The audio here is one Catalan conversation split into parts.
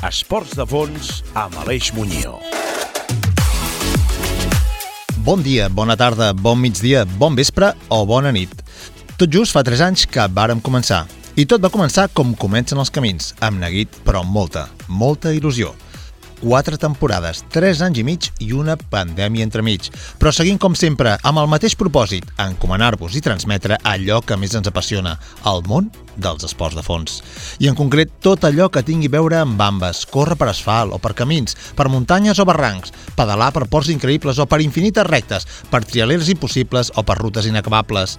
13. Esports de fons amb Aleix Muñoz. Bon dia, bona tarda, bon migdia, bon vespre o bona nit. Tot just fa 3 anys que vàrem començar. I tot va començar com comencen els camins, amb neguit, però amb molta, molta il·lusió. Quatre temporades, 3 anys i mig i una pandèmia entremig. Però seguint com sempre, amb el mateix propòsit, encomanar-vos i transmetre allò que més ens apassiona, el món dels esports de fons. I en concret, tot allò que tingui a veure amb bambes, córrer per asfalt o per camins, per muntanyes o barrancs, pedalar per ports increïbles o per infinites rectes, per trialeres impossibles o per rutes inacabables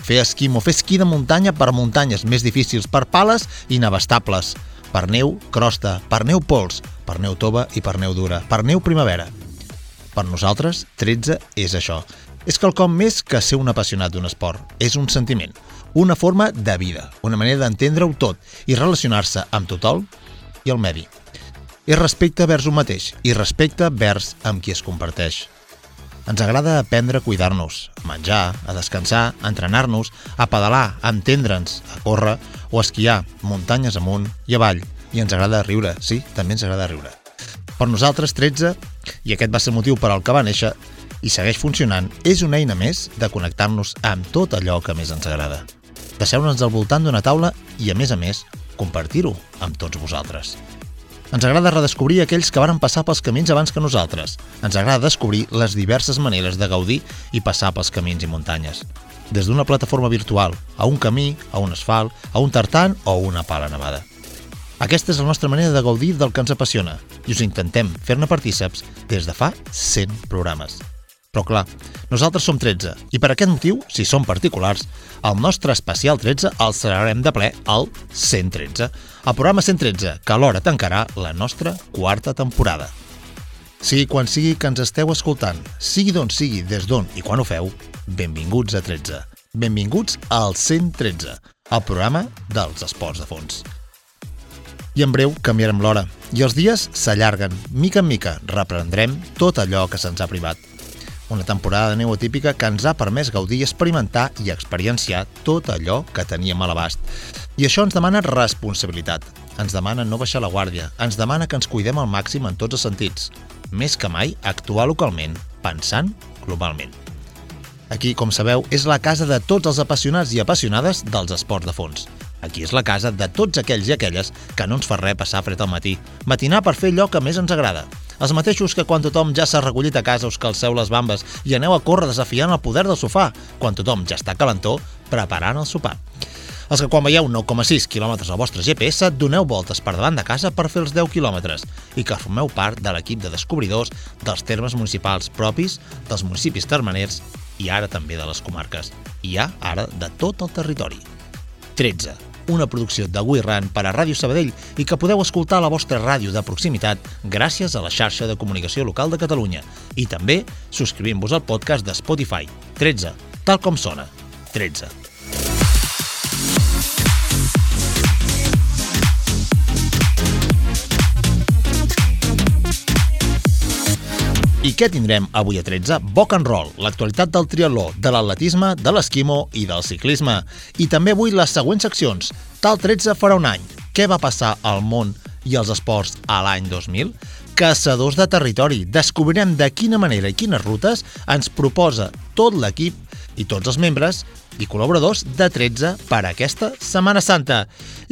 fer esquimo, fer esquí de muntanya per muntanyes més difícils, per pales inabastables, per neu crosta, per neu pols, per neu tova i per neu dura, per neu primavera. Per nosaltres, 13 és això. És quelcom més que ser un apassionat d'un esport. És un sentiment, una forma de vida, una manera d'entendre-ho tot i relacionar-se amb tothom i el medi. És respecte vers un mateix i respecte vers amb qui es comparteix. Ens agrada aprendre a cuidar-nos, a menjar, a descansar, a entrenar-nos, a pedalar, a entendre'ns, a córrer o a esquiar, muntanyes amunt i avall. I ens agrada riure, sí, també ens agrada riure. Per nosaltres, 13, i aquest va ser el motiu per al que va néixer, i segueix funcionant, és una eina més de connectar-nos amb tot allò que més ens agrada. De seure'ns al voltant d'una taula i, a més a més, compartir-ho amb tots vosaltres. Ens agrada redescobrir aquells que varen passar pels camins abans que nosaltres. Ens agrada descobrir les diverses maneres de gaudir i passar pels camins i muntanyes. Des d'una plataforma virtual, a un camí, a un asfalt, a un tartan o una pala nevada. Aquesta és la nostra manera de gaudir del que ens apassiona i us intentem fer-ne partíceps des de fa 100 programes. Però clar, nosaltres som 13 i per aquest motiu, si som particulars, el nostre especial 13 el celebrarem de ple al 113, el programa 113, que alhora tancarà la nostra quarta temporada. Sigui quan sigui que ens esteu escoltant, sigui d'on sigui, des d'on i quan ho feu, benvinguts a 13. Benvinguts al 113, el programa dels esports de fons. I en breu canviarem l'hora, i els dies s'allarguen. Mica en mica reprendrem tot allò que se'ns ha privat una temporada de neu atípica que ens ha permès gaudir, experimentar i experienciar tot allò que teníem a l'abast. I això ens demana responsabilitat, ens demana no baixar la guàrdia, ens demana que ens cuidem al màxim en tots els sentits. Més que mai, actuar localment, pensant globalment. Aquí, com sabeu, és la casa de tots els apassionats i apassionades dels esports de fons. Aquí és la casa de tots aquells i aquelles que no ens fa res passar fred al matí, matinar per fer allò que més ens agrada, els mateixos que quan tothom ja s'ha recollit a casa us calceu les bambes i aneu a córrer desafiant el poder del sofà, quan tothom ja està calentó preparant el sopar. Els que quan veieu 9,6 km al vostre GPS doneu voltes per davant de casa per fer els 10 km i que formeu part de l'equip de descobridors dels termes municipals propis, dels municipis termeners i ara també de les comarques. I ja ara de tot el territori. 13 una producció de Ran per a Ràdio Sabadell i que podeu escoltar a la vostra ràdio de proximitat gràcies a la xarxa de comunicació local de Catalunya i també subscrivint-vos al podcast de Spotify 13, tal com sona, 13. I què tindrem avui a 13? Boc and roll, l'actualitat del triatló, de l'atletisme, de l'esquimo i del ciclisme. I també avui les següents seccions. Tal 13 farà un any. Què va passar al món i als esports a l'any 2000? Caçadors de territori. Descobrirem de quina manera i quines rutes ens proposa tot l'equip i tots els membres i col·laboradors de 13 per aquesta Setmana Santa.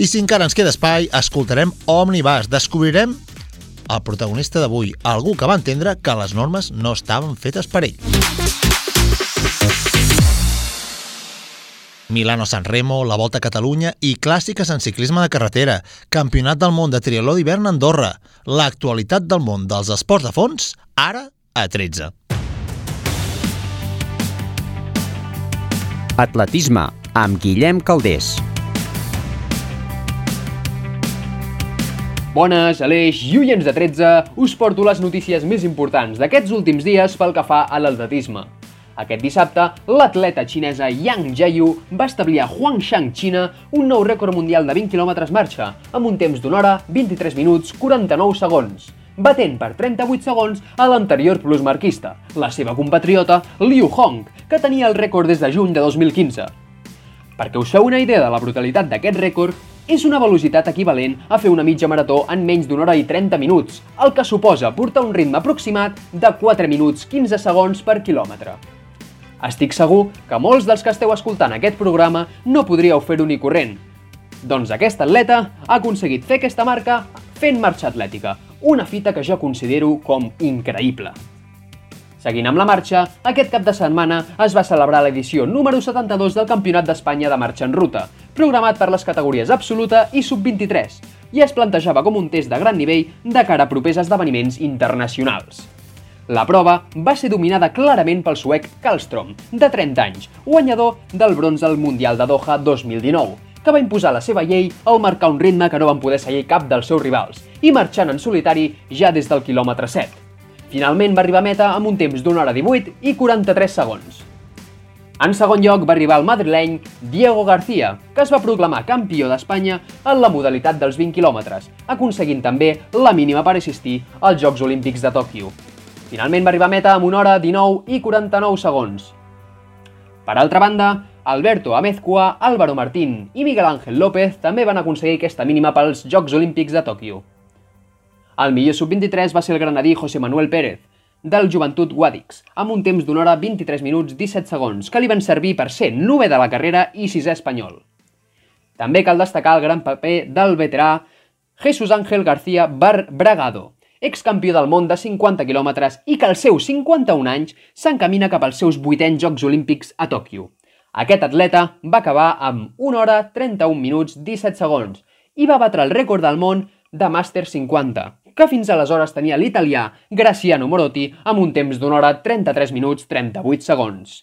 I si encara ens queda espai, escoltarem Omnibus, descobrirem el protagonista d'avui, algú que va entendre que les normes no estaven fetes per ell. Milano San Remo, la Volta a Catalunya i clàssiques en ciclisme de carretera, Campionat del món de triatló d'hivern a Andorra, l'actualitat del món dels esports de fons, ara a 13. Atletisme, amb Guillem Caldés. Bones, Aleix i oients de 13, us porto les notícies més importants d'aquests últims dies pel que fa a l'atletisme. Aquest dissabte, l'atleta xinesa Yang Jiayu va establir a Huangshan, Xina, un nou rècord mundial de 20 km marxa, amb un temps d'una hora, 23 minuts, 49 segons, batent per 38 segons a l'anterior plusmarquista, la seva compatriota Liu Hong, que tenia el rècord des de juny de 2015. Perquè us feu una idea de la brutalitat d'aquest rècord, és una velocitat equivalent a fer una mitja marató en menys d'una hora i 30 minuts, el que suposa portar un ritme aproximat de 4 minuts 15 segons per quilòmetre. Estic segur que molts dels que esteu escoltant aquest programa no podríeu fer-ho ni corrent. Doncs aquest atleta ha aconseguit fer aquesta marca fent marxa atlètica, una fita que jo considero com increïble. Seguint amb la marxa, aquest cap de setmana es va celebrar l'edició número 72 del Campionat d'Espanya de Marxa en Ruta, programat per les categories absoluta i sub-23, i es plantejava com un test de gran nivell de cara a propers esdeveniments internacionals. La prova va ser dominada clarament pel suec Kallström, de 30 anys, guanyador del bronze al Mundial de Doha 2019, que va imposar la seva llei al marcar un ritme que no van poder seguir cap dels seus rivals i marxant en solitari ja des del quilòmetre 7. Finalment va arribar a meta amb un temps d'una hora 18 i 43 segons. En segon lloc va arribar el madrileny Diego García, que es va proclamar campió d'Espanya en la modalitat dels 20 quilòmetres, aconseguint també la mínima per assistir als Jocs Olímpics de Tòquio. Finalment va arribar a meta amb una hora 19 i 49 segons. Per altra banda, Alberto Amezcua, Álvaro Martín i Miguel Ángel López també van aconseguir aquesta mínima pels Jocs Olímpics de Tòquio. El millor sub-23 va ser el granadí José Manuel Pérez, del Joventut Guadix, amb un temps d'una hora 23 minuts 17 segons, que li van servir per ser nove de la carrera i sisè espanyol. També cal destacar el gran paper del veterà Jesús Ángel García Bar Bragado, excampió del món de 50 quilòmetres i que als seus 51 anys s'encamina cap als seus vuitens Jocs Olímpics a Tòquio. Aquest atleta va acabar amb 1 hora 31 minuts 17 segons i va batre el rècord del món de Màster 50, que fins aleshores tenia l'italià Graciano Morotti amb un temps d'una hora 33 minuts 38 segons.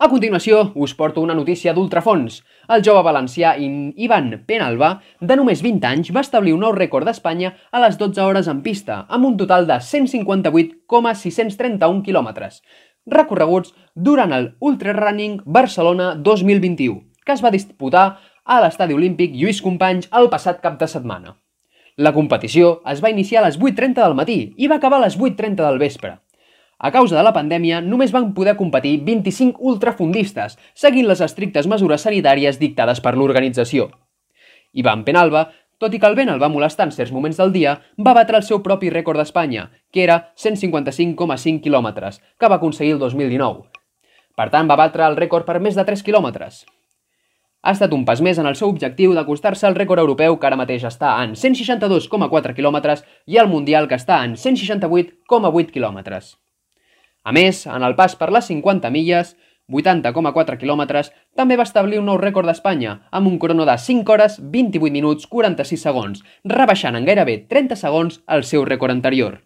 A continuació, us porto una notícia d'ultrafons. El jove valencià Ivan Penalba, de només 20 anys, va establir un nou rècord d'Espanya a les 12 hores en pista, amb un total de 158,631 quilòmetres, recorreguts durant el Ultra Running Barcelona 2021, que es va disputar a l'Estadi Olímpic Lluís Companys el passat cap de setmana. La competició es va iniciar a les 8.30 del matí i va acabar a les 8.30 del vespre. A causa de la pandèmia, només van poder competir 25 ultrafundistes, seguint les estrictes mesures sanitàries dictades per l'organització. Ivan Penalba, tot i que el vent el va molestar en certs moments del dia, va batre el seu propi rècord d'Espanya, que era 155,5 quilòmetres, que va aconseguir el 2019. Per tant, va batre el rècord per més de 3 quilòmetres ha estat un pas més en el seu objectiu d'acostar-se al rècord europeu que ara mateix està en 162,4 km i al mundial que està en 168,8 km. A més, en el pas per les 50 milles, 80,4 km, també va establir un nou rècord d'Espanya, amb un crono de 5 hores, 28 minuts, 46 segons, rebaixant en gairebé 30 segons el seu rècord anterior.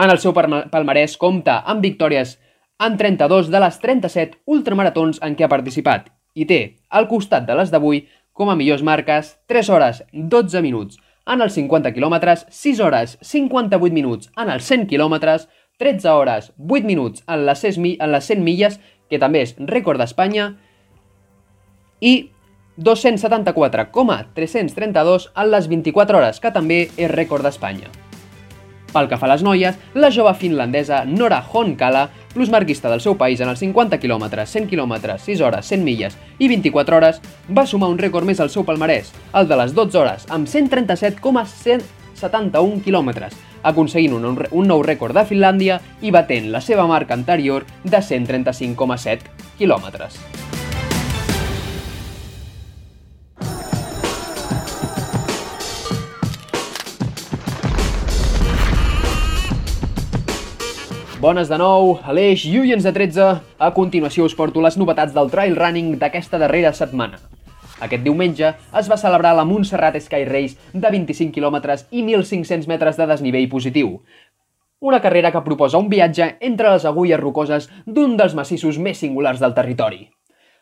En el seu palmarès compta amb victòries en 32 de les 37 ultramaratons en què ha participat i té, al costat de les d'avui, com a millors marques, 3 hores 12 minuts. En els 50 quilòmetres, 6 hores 58 minuts. En els 100 quilòmetres, 13 hores 8 minuts. En les, 6, en les 100 milles, que també és rècord d'Espanya, i 274,332 en les 24 hores, que també és rècord d'Espanya. Pel que fa a les noies, la jove finlandesa Nora Honkala, plusmarquista del seu país en els 50 km, 100 km, 6 hores, 100 milles i 24 hores, va sumar un rècord més al seu palmarès, el de les 12 hores, amb 137,171 km, aconseguint un, un nou rècord de Finlàndia i batent la seva marca anterior de 135,7 quilòmetres. Bones de nou, Aleix Lluyens de 13. A continuació us porto les novetats del trail running d'aquesta darrera setmana. Aquest diumenge es va celebrar la Montserrat Sky Race de 25 km i 1.500 metres de desnivell positiu. Una carrera que proposa un viatge entre les agulles rocoses d'un dels massissos més singulars del territori.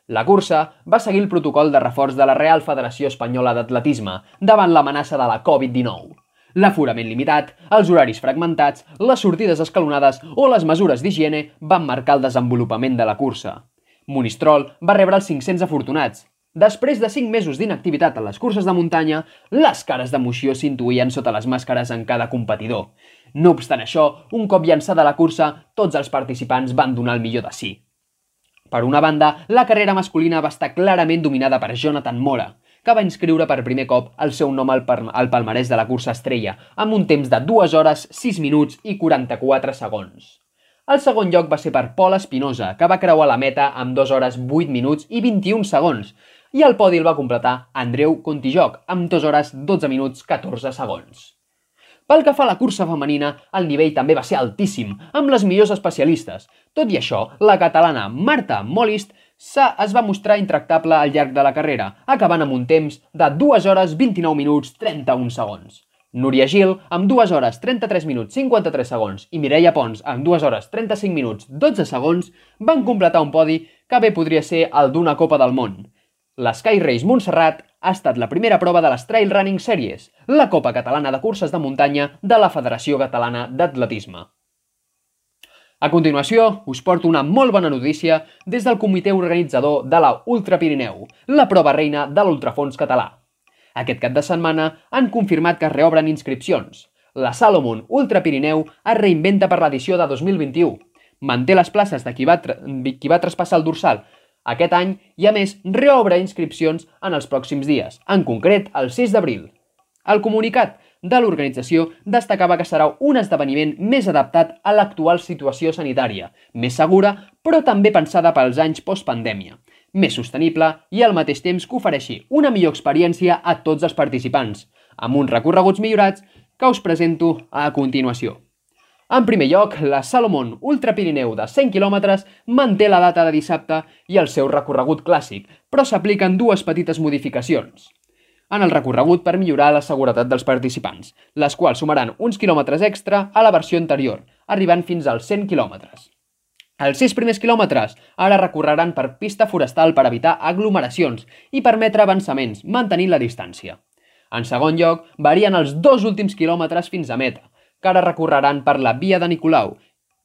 La cursa va seguir el protocol de reforç de la Real Federació Espanyola d'Atletisme davant l'amenaça de la Covid-19 l'aforament limitat, els horaris fragmentats, les sortides escalonades o les mesures d'higiene van marcar el desenvolupament de la cursa. Monistrol va rebre els 500 afortunats. Després de 5 mesos d'inactivitat a les curses de muntanya, les cares d'emoció s'intuïen sota les màscares en cada competidor. No obstant això, un cop llançada la cursa, tots els participants van donar el millor de si. Per una banda, la carrera masculina va estar clarament dominada per Jonathan Mora, que va inscriure per primer cop el seu nom al, al palmarès de la cursa estrella, amb un temps de 2 hores, 6 minuts i 44 segons. El segon lloc va ser per Pol Espinosa, que va creuar la meta amb 2 hores 8 minuts i 21 segons, i el podi el va completar Andreu Contijoc, amb 2 hores 12 minuts 14 segons. Pel que fa a la cursa femenina, el nivell també va ser altíssim, amb les millors especialistes. Tot i això, la catalana Marta Molist es va mostrar intractable al llarg de la carrera, acabant amb un temps de 2 hores 29 minuts 31 segons. Núria Gil, amb 2 hores 33 minuts 53 segons, i Mireia Pons, amb 2 hores 35 minuts 12 segons, van completar un podi que bé podria ser el d'una Copa del Món. L'Sky Race Montserrat ha estat la primera prova de les Trail Running Series, la Copa Catalana de Curses de Muntanya de la Federació Catalana d'Atletisme. A continuació, us porto una molt bona notícia des del comitè organitzador de la Ultra Pirineu, la prova reina de l'ultrafons català. Aquest cap de setmana han confirmat que es reobren inscripcions. La Salomon Ultra Pirineu es reinventa per l'edició de 2021. Manté les places de qui va, qui va traspassar el dorsal aquest any i, a més, reobre inscripcions en els pròxims dies, en concret el 6 d'abril. El comunicat de l'organització destacava que serà un esdeveniment més adaptat a l'actual situació sanitària, més segura, però també pensada pels anys postpandèmia, més sostenible i al mateix temps que ofereixi una millor experiència a tots els participants, amb uns recorreguts millorats que us presento a continuació. En primer lloc, la Salomon Ultra Pirineu de 100 km manté la data de dissabte i el seu recorregut clàssic, però s'apliquen dues petites modificacions en el recorregut per millorar la seguretat dels participants, les quals sumaran uns quilòmetres extra a la versió anterior, arribant fins als 100 quilòmetres. Els sis primers quilòmetres ara recorreran per pista forestal per evitar aglomeracions i permetre avançaments, mantenint la distància. En segon lloc, varien els dos últims quilòmetres fins a meta, que ara recorreran per la via de Nicolau,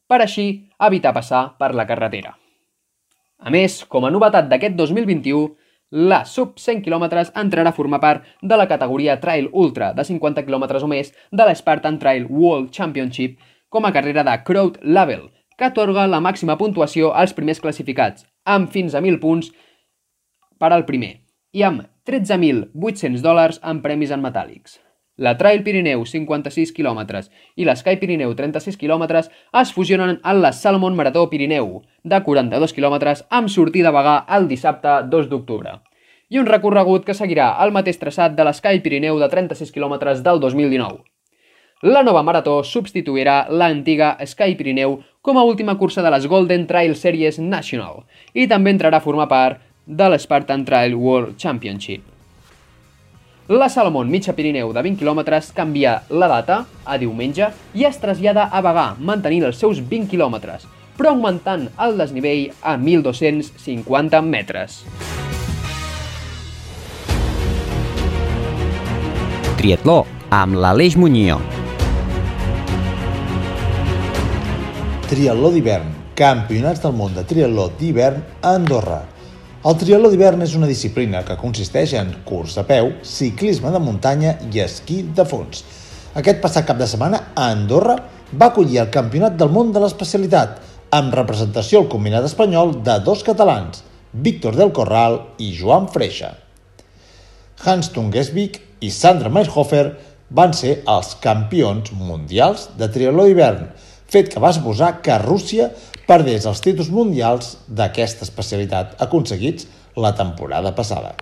per així evitar passar per la carretera. A més, com a novetat d'aquest 2021, la sub 100 km entrarà a formar part de la categoria Trail Ultra de 50 km o més de l'Spartan Trail World Championship com a carrera de Crowd Level, que atorga la màxima puntuació als primers classificats, amb fins a 1.000 punts per al primer, i amb 13.800 dòlars en premis en metàl·lics. La Trail Pirineu 56 km i l'Sky Pirineu 36 km es fusionen en la Salomon Marató Pirineu de 42 km amb sortida a Bagà el dissabte 2 d'octubre. I un recorregut que seguirà el mateix traçat de l'Sky Pirineu de 36 km del 2019. La nova marató substituirà l'antiga Sky Pirineu com a última cursa de les Golden Trail Series National i també entrarà a formar part de l'Spartan Trail World Championship. La Salomon Mitja Pirineu de 20 km canvia la data a diumenge i es trasllada a Bagà, mantenint els seus 20 km, però augmentant el desnivell a 1.250 metres. Triatló amb l'Aleix Muñoz. Triatló d'hivern. Campionats del món de triatló d'hivern a Andorra. El triatló d'hivern és una disciplina que consisteix en curs a peu, ciclisme de muntanya i esquí de fons. Aquest passat cap de setmana a Andorra va acollir el Campionat del món de l'especialitat, amb representació al combinat espanyol de dos catalans, Víctor del Corral i Joan Freixa. Hans Tungesvik i Sandra Meishofer van ser els campions mundials de triatló d'hivern, fet que va esbosar que Rússia perdés els títols mundials d'aquesta especialitat aconseguits la temporada passada.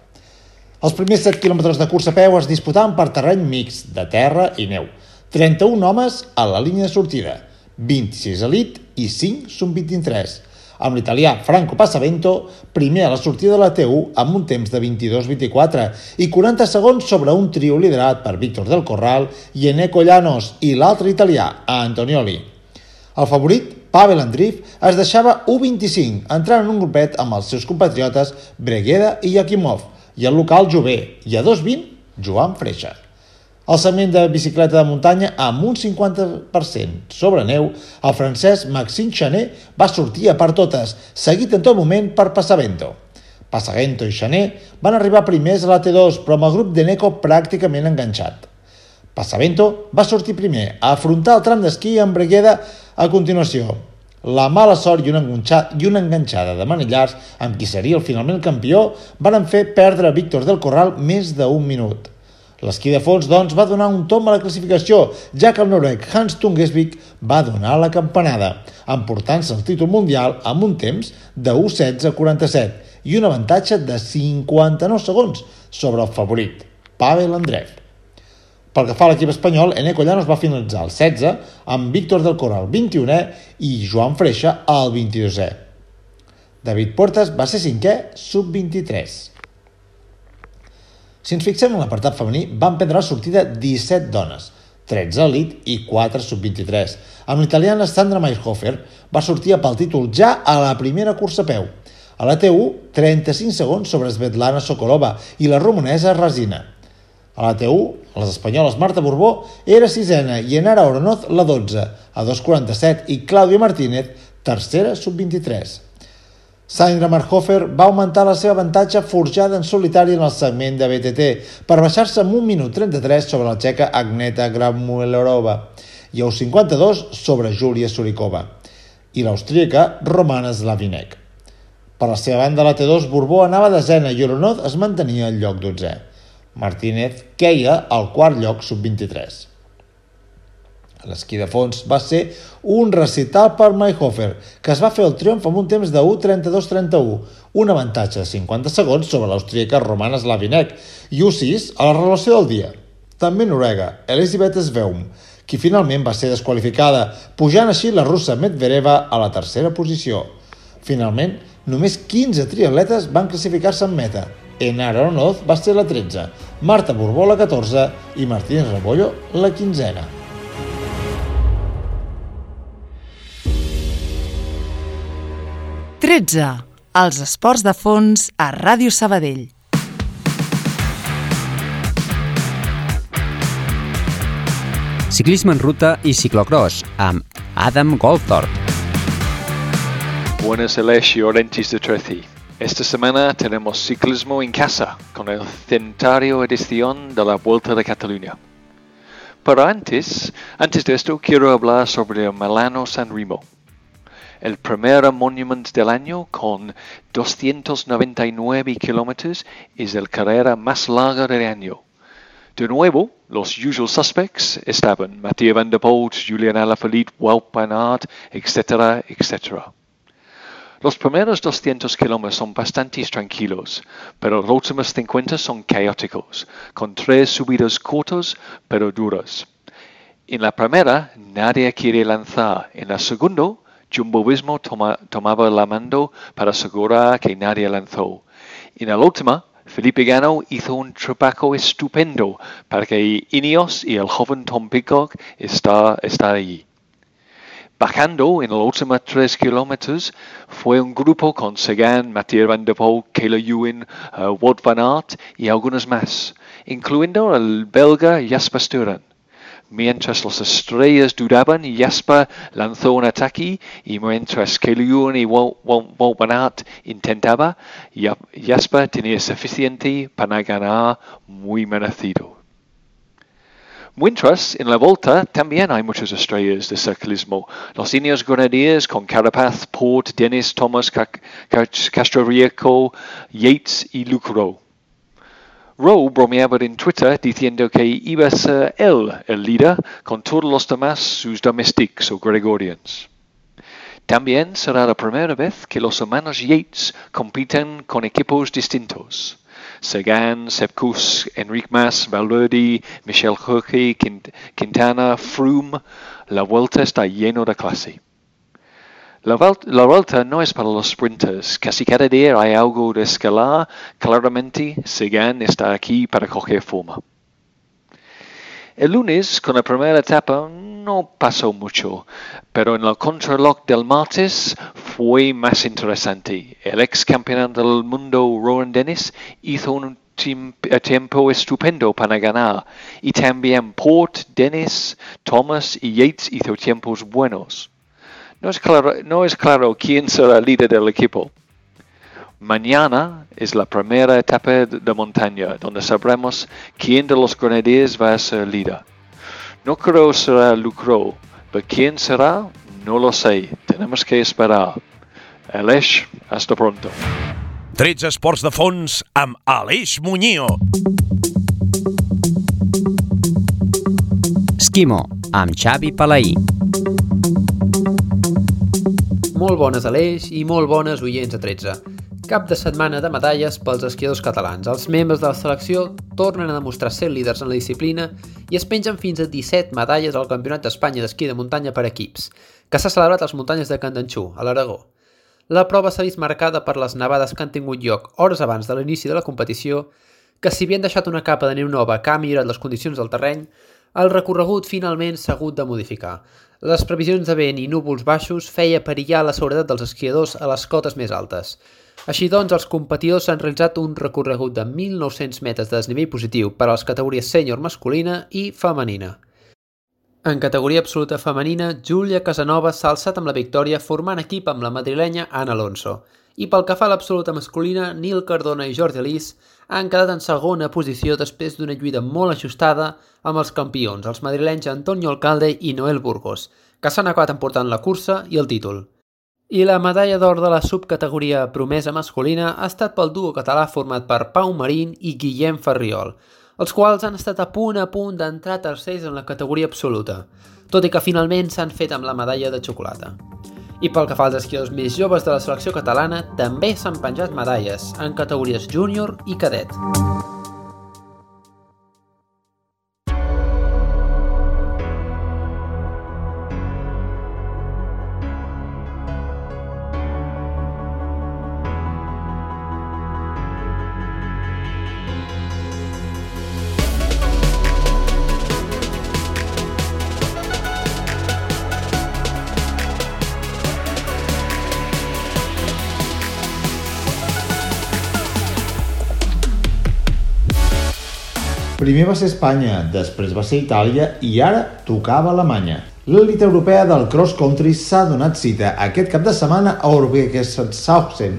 Els primers 7 quilòmetres de cursa a peu es disputaven per terreny mix de terra i neu. 31 homes a la línia de sortida, 26 elit i 5 són 23, amb l'italià Franco Passavento primer a la sortida de la T1 amb un temps de 22-24 i 40 segons sobre un trio liderat per Víctor del Corral i Eneco Llanos i l'altre italià, Antonioli. El favorit Pavel Andriv es deixava 1.25, entrant en un grupet amb els seus compatriotes Bregueda i Yakimov, i el local Jové, i a 2.20, Joan Freixa. El segment de bicicleta de muntanya amb un 50% sobre neu, el francès Maxime Chanet va sortir a per totes, seguit en tot moment per Passavento. Passavento i Chanet van arribar primers a la T2, però amb el grup de Neco pràcticament enganxat. Passavento va sortir primer a afrontar el tram d'esquí amb Bregueda a continuació. La mala sort i una, i una enganxada de Manillars, amb qui seria el finalment campió, van fer perdre a Víctor del Corral més d'un minut. L'esquí de fons, doncs, va donar un tom a la classificació, ja que el noruec Hans Tungesvik va donar la campanada, emportant-se el títol mundial amb un temps de 1.16.47 i un avantatge de 59 segons sobre el favorit, Pavel Andreev. Pel que fa a l'equip espanyol, Eneco Llanos va finalitzar el 16 amb Víctor del Corral 21è i Joan Freixa al 22è. David Portes va ser cinquè sub-23. Si ens fixem en l'apartat femení, van prendre la sortida 17 dones, 13 elit i 4 sub-23. Amb l'italiana Sandra Meishofer va sortir pel títol ja a la primera cursa a peu. A la T1, 35 segons sobre Svetlana Sokolova i la romanesa Rasina. A la T1, les espanyoles Marta Borbó era sisena i Enara Oronoz la 12, a 2.47, i Clàudia Martínez, tercera sub-23. Sandra Marhofer va augmentar la seva avantatge forjada en solitari en el segment de BTT per baixar-se amb 1 minut 33 sobre la txeca Agneta Gramulerova i a 52 sobre Júlia Surikova i l'austríaca Romana Slavinek. Per la seva banda, la T2 Borbó anava desena i Oronoz es mantenia al lloc 12. Martínez queia al quart lloc sub-23. L'esquí de fons va ser un recital per Mayhofer, que es va fer el triomf amb un temps de 1.32.31, un avantatge de 50 segons sobre l'austríaca Romana Slavinek i 1.6 a la relació del dia. També Noruega, Elisabeth Sveum, qui finalment va ser desqualificada, pujant així la russa Medvedeva a la tercera posició. Finalment, només 15 triatletes van classificar-se en meta, Enara Onoz va ser la 13, Marta Borbó la 14 i Martínez Rebollo la 15a. Tretze. Els esports de fons a Ràdio Sabadell. Ciclisme en ruta i ciclocross amb Adam Goldthorpe. Buenas Aleix y Orentis de Treci. Esta semana tenemos ciclismo en casa con el centenario edición de la Vuelta de Cataluña. Pero antes, antes de esto quiero hablar sobre el Milano San Remo. El primer monument del año con 299 kilómetros es el carrera más larga del año. De nuevo, los usual suspects estaban Mathieu Van der Poel, Julian Alaphilippe, Wout van Aert, etcétera, etcétera. Los primeros 200 kilómetros son bastante tranquilos, pero los últimos 50 son caóticos, con tres subidas cortas pero duras. En la primera, nadie quiere lanzar. En la segunda, Jumbo Visma toma, tomaba la mando para asegurar que nadie lanzó. En la última, Felipe Gano hizo un trabajo estupendo para que Ineos y el joven Tom Pidcock está, está allí. Bajando en los últimos tres kilómetros fue un grupo con Sagan, Mathieu Van der Poel, Kayla Ewan, uh, Wout van Aert y algunos más, incluyendo el belga Jasper Sturen. Mientras las estrellas dudaban, Jasper lanzó un ataque y mientras Kayla Ewan y Wout van Aert intentaba, Jasper tenía suficiente para ganar muy merecido. Mientras, en la volta también hay muchas estrellas de ciclismo. Los Ineos Grenadiers con Carapaz, Port, Dennis, Thomas, Castro Rico, Yates y Luke Rowe. Rowe bromeaba en Twitter diciendo que iba a ser él el líder con todos los demás sus domestics o Gregorians. También será la primera vez que los hermanos Yates compiten con equipos distintos. Sagan, Sepkus, Enrique Mas, Valverde, Michel Jorge, Quintana, Froome, la vuelta está lleno de clase. La, vuelta no es para los sprinters. Casi cada día hay algo de escalar. Claramente, Sagan está aquí para coger forma. El lunes, con la primera etapa, no pasó mucho, pero en el contralog del martes fue más interesante. El ex campeón del mundo, Rowan Dennis, hizo un tiempo estupendo para ganar, y también Port, Dennis, Thomas y Yates hizo tiempos buenos. No es claro, no es claro quién será el líder del equipo. Mañana es la primera etapa de montaña, donde sabremos quién de los grenadiers va a ser líder. No creo será Lucro, pero quién será No lo sé. Tenemos que esperar. Aleix, hasta pronto. 13 esports de fons amb Aleix Muñoz. Esquimo, amb Xavi Palaí. Molt bones Aleix i molt bones oients a 13. Cap de setmana de medalles pels esquiadors catalans. Els membres de la selecció tornen a demostrar ser líders en la disciplina i es pengen fins a 17 medalles al Campionat d'Espanya d'esquí de muntanya per equips, que s'ha celebrat a les muntanyes de Candanxú, a l'Aragó. La prova s'ha vist marcada per les nevades que han tingut lloc hores abans de l'inici de la competició, que si havien deixat una capa de neu nova que ha millorat les condicions del terreny, el recorregut finalment s'ha hagut de modificar. Les previsions de vent i núvols baixos feia perillar la seguretat dels esquiadors a les cotes més altes. Així doncs, els competidors han realitzat un recorregut de 1.900 metres de desnivell positiu per a les categories sènior masculina i femenina. En categoria absoluta femenina, Júlia Casanova s'ha alçat amb la victòria formant equip amb la madrilenya Ana Alonso. I pel que fa a l'absoluta masculina, Nil Cardona i Jordi Alís han quedat en segona posició després d'una lluita molt ajustada amb els campions, els madrilenys Antonio Alcalde i Noel Burgos, que s'han acabat emportant la cursa i el títol. I la medalla d'or de la subcategoria promesa masculina ha estat pel duo català format per Pau Marín i Guillem Ferriol, els quals han estat a punt a punt d'entrar tercers en la categoria absoluta, tot i que finalment s'han fet amb la medalla de xocolata. I pel que fa als esquiadors més joves de la selecció catalana, també s'han penjat medalles en categories júnior i cadet. Primer va ser Espanya, després va ser Itàlia i ara tocava Alemanya. L'elit europea del cross country s'ha donat cita aquest cap de setmana a Orbegesshausen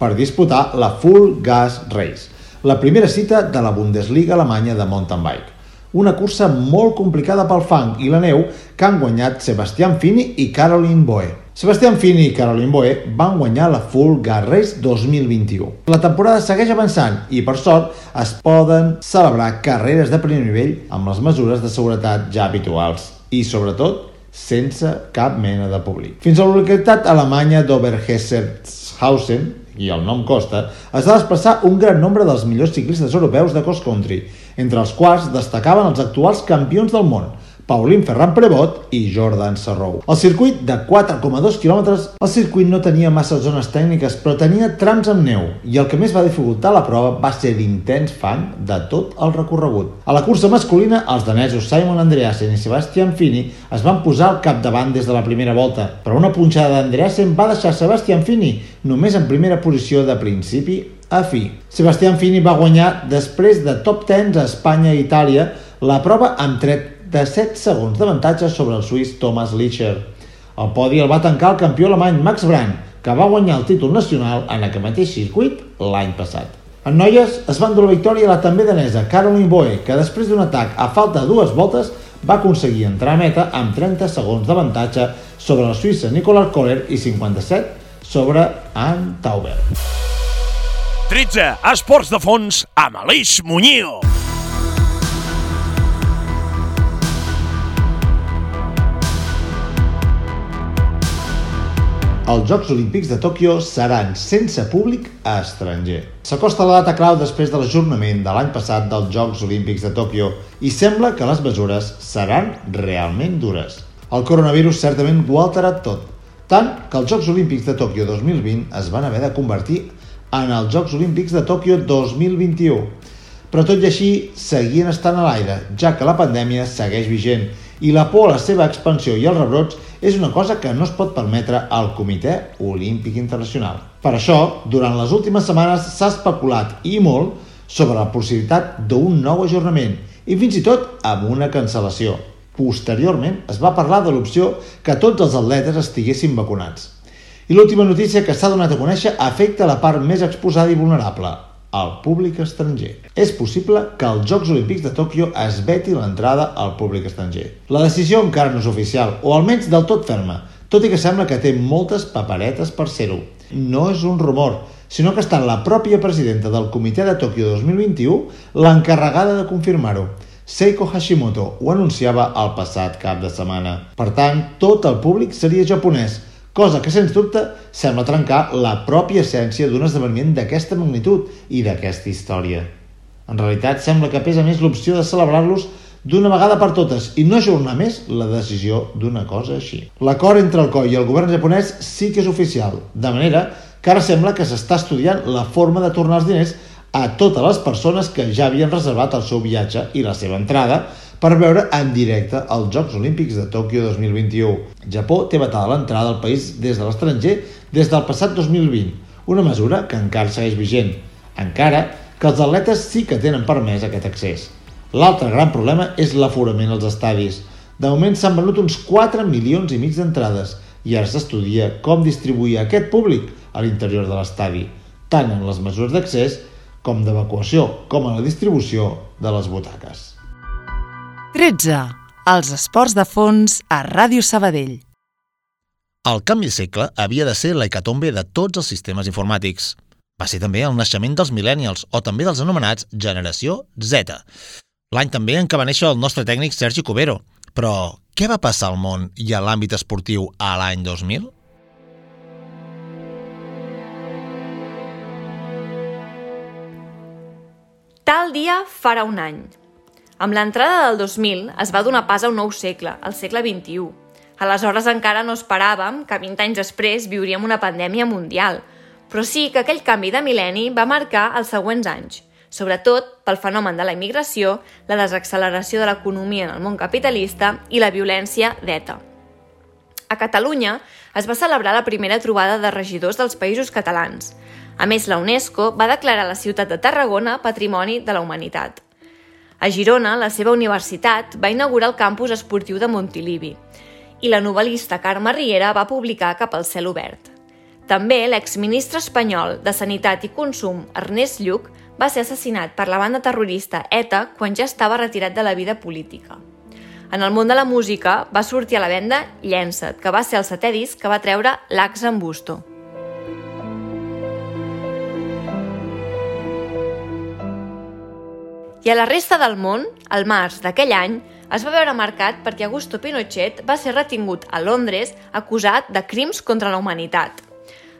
per disputar la Full Gas Race, la primera cita de la Bundesliga alemanya de mountain bike. Una cursa molt complicada pel fang i la neu que han guanyat Sebastian Fini i Caroline Boe. Sebastián Fini i Caroline Boe van guanyar la Full Race 2021. La temporada segueix avançant i, per sort, es poden celebrar carreres de primer nivell amb les mesures de seguretat ja habituals i, sobretot, sense cap mena de públic. Fins a la localitat alemanya d'Oberhessershausen, i el nom costa, es va desplaçar un gran nombre dels millors ciclistes europeus de cross country, entre els quals destacaven els actuals campions del món, Paulín Ferran Prevot i Jordan Sarrou. El circuit de 4,2 quilòmetres, el circuit no tenia massa zones tècniques, però tenia trams amb neu, i el que més va dificultar la prova va ser l'intens fang de tot el recorregut. A la cursa masculina, els danesos Simon Andreasen i Sebastian Fini es van posar al capdavant des de la primera volta, però una punxada d'Andreasen va deixar Sebastian Fini només en primera posició de principi a fi. Sebastian Fini va guanyar després de top 10 a Espanya i Itàlia la prova amb tret de 7 segons d'avantatge sobre el suís Thomas Licher. El podi el va tancar el campió alemany Max Brandt, que va guanyar el títol nacional en aquest mateix circuit l'any passat. En noies es van dur la victòria la també danesa Caroline Boe, que després d'un atac a falta de dues voltes va aconseguir entrar a meta amb 30 segons d'avantatge sobre la suïssa Nicola Kohler i 57 sobre Anne Tauber. 13. Esports de fons amb Aleix Muñoz. Els Jocs Olímpics de Tòquio seran sense públic a estranger. S'acosta la data clau després de l'ajornament de l'any passat dels Jocs Olímpics de Tòquio i sembla que les mesures seran realment dures. El coronavirus certament ho ha alterat tot, tant que els Jocs Olímpics de Tòquio 2020 es van haver de convertir en els Jocs Olímpics de Tòquio 2021. Però tot i així, seguien estant a l'aire, ja que la pandèmia segueix vigent i la por a la seva expansió i els rebrots és una cosa que no es pot permetre al Comitè Olímpic Internacional. Per això, durant les últimes setmanes s'ha especulat i molt sobre la possibilitat d'un nou ajornament i fins i tot amb una cancel·lació. Posteriorment es va parlar de l'opció que tots els atletes estiguessin vacunats. I l'última notícia que s'ha donat a conèixer afecta la part més exposada i vulnerable, al públic estranger. És possible que als Jocs Olímpics de Tòquio es veti l'entrada al públic estranger. La decisió encara no és oficial, o almenys del tot ferma, tot i que sembla que té moltes paperetes per ser-ho. No és un rumor, sinó que està la pròpia presidenta del Comitè de Tòquio 2021 l'encarregada de confirmar-ho. Seiko Hashimoto ho anunciava el passat cap de setmana. Per tant, tot el públic seria japonès, cosa que, sens dubte, sembla trencar la pròpia essència d'un esdeveniment d'aquesta magnitud i d'aquesta història. En realitat, sembla que pesa més l'opció de celebrar-los d'una vegada per totes i no ajornar més la decisió d'una cosa així. L'acord entre el COI i el govern japonès sí que és oficial, de manera que ara sembla que s'està estudiant la forma de tornar els diners a totes les persones que ja havien reservat el seu viatge i la seva entrada per veure en directe els Jocs Olímpics de Tòquio 2021. Japó té vetada l'entrada al país des de l'estranger des del passat 2020, una mesura que encara segueix vigent, encara que els atletes sí que tenen permès aquest accés. L'altre gran problema és l'aforament als estadis. De moment s'han venut uns 4 milions i mig d'entrades i ara s'estudia com distribuir aquest públic a l'interior de l'estadi, tant en les mesures d'accés com d'evacuació, com en la distribució de les butaques. 13. Els esports de fons a Ràdio Sabadell. El canvi de segle havia de ser la hecatombe de tots els sistemes informàtics. Va ser també el naixement dels millennials o també dels anomenats Generació Z. L'any també en què va néixer el nostre tècnic Sergi Cubero. Però què va passar al món i a l'àmbit esportiu a l'any 2000? Tal dia farà un any. Amb l'entrada del 2000 es va donar pas a un nou segle, el segle XXI. Aleshores encara no esperàvem que 20 anys després viuríem una pandèmia mundial, però sí que aquell canvi de mil·lenni va marcar els següents anys, sobretot pel fenomen de la immigració, la desacceleració de l'economia en el món capitalista i la violència d'ETA. A Catalunya es va celebrar la primera trobada de regidors dels països catalans, a més, la UNESCO va declarar la ciutat de Tarragona Patrimoni de la Humanitat. A Girona, la seva universitat va inaugurar el campus esportiu de Montilivi i la novel·lista Carme Riera va publicar Cap al cel obert. També l'exministre espanyol de Sanitat i Consum, Ernest Lluc, va ser assassinat per la banda terrorista ETA quan ja estava retirat de la vida política. En el món de la música va sortir a la venda Llença't, que va ser el setè disc que va treure l'Ax en Busto. I a la resta del món, al març d'aquell any, es va veure marcat perquè Augusto Pinochet va ser retingut a Londres acusat de crims contra la humanitat.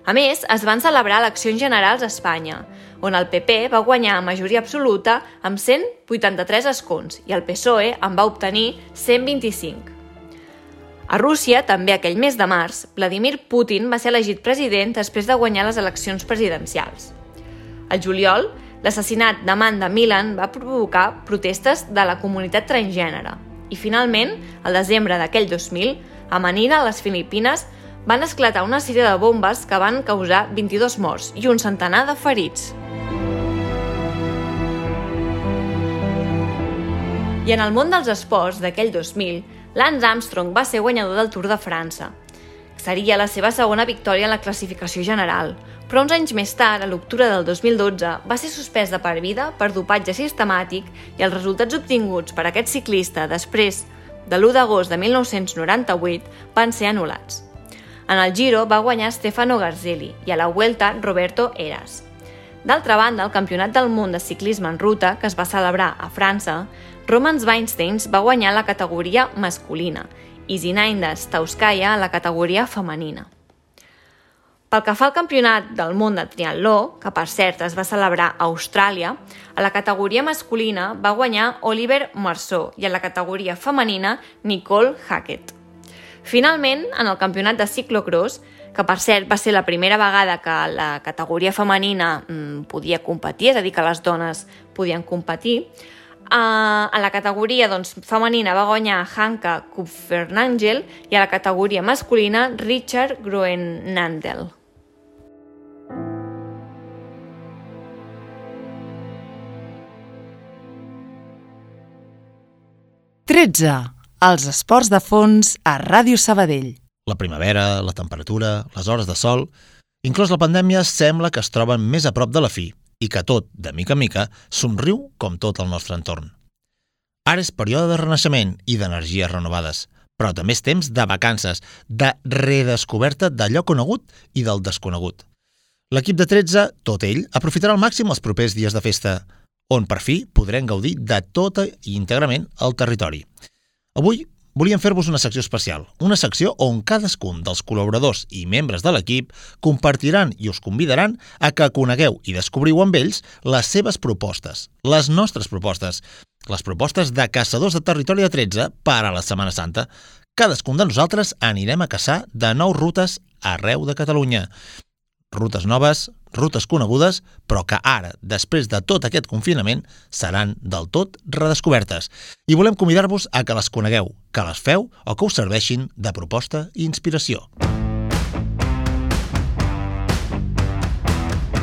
A més, es van celebrar eleccions generals a Espanya, on el PP va guanyar a majoria absoluta amb 183 escons i el PSOE en va obtenir 125. A Rússia, també aquell mes de març, Vladimir Putin va ser elegit president després de guanyar les eleccions presidencials. Al juliol, L'assassinat d'Amanda Milan va provocar protestes de la comunitat transgènere i finalment, al desembre d'aquell 2000, a Manila, a les Filipines, van esclatar una sèrie de bombes que van causar 22 morts i un centenar de ferits. I en el món dels esports d'aquell 2000, Lance Armstrong va ser guanyador del Tour de França. Seria la seva segona victòria en la classificació general, però uns anys més tard, a l'octubre del 2012, va ser suspès de per vida per dopatge sistemàtic i els resultats obtinguts per aquest ciclista després de l'1 d'agost de 1998 van ser anul·lats. En el Giro va guanyar Stefano Garzelli i a la Vuelta Roberto Eras. D'altra banda, el Campionat del Món de Ciclisme en Ruta, que es va celebrar a França, Roman Weinsteins va guanyar la categoria masculina i Zinaida Stauskaya la categoria femenina. Pel que fa al campionat del món de triatló, que per cert es va celebrar a Austràlia, a la categoria masculina va guanyar Oliver Marceau i a la categoria femenina Nicole Hackett. Finalment, en el campionat de ciclocross, que per cert va ser la primera vegada que la categoria femenina mmm, podia competir, és a dir, que les dones podien competir, Uh, a la categoria doncs, femenina va guanyar Hanka Kupfernangel i a la categoria masculina Richard Groenandel. 13. Els esports de fons a Ràdio Sabadell. La primavera, la temperatura, les hores de sol... Inclòs la pandèmia, sembla que es troben més a prop de la fi i que tot, de mica en mica, somriu com tot el nostre entorn. Ara és període de renaixement i d'energies renovades, però també és temps de vacances, de redescoberta d'allò conegut i del desconegut. L'equip de 13, tot ell, aprofitarà al màxim els propers dies de festa, on per fi podrem gaudir de tot i íntegrament el territori. Avui volíem fer-vos una secció especial, una secció on cadascun dels col·laboradors i membres de l'equip compartiran i us convidaran a que conegueu i descobriu amb ells les seves propostes, les nostres propostes, les propostes de caçadors de territori de 13 per a la Setmana Santa. Cadascun de nosaltres anirem a caçar de nou rutes arreu de Catalunya rutes noves, rutes conegudes, però que ara, després de tot aquest confinament, seran del tot redescobertes. I volem convidar-vos a que les conegueu, que les feu o que us serveixin de proposta i inspiració.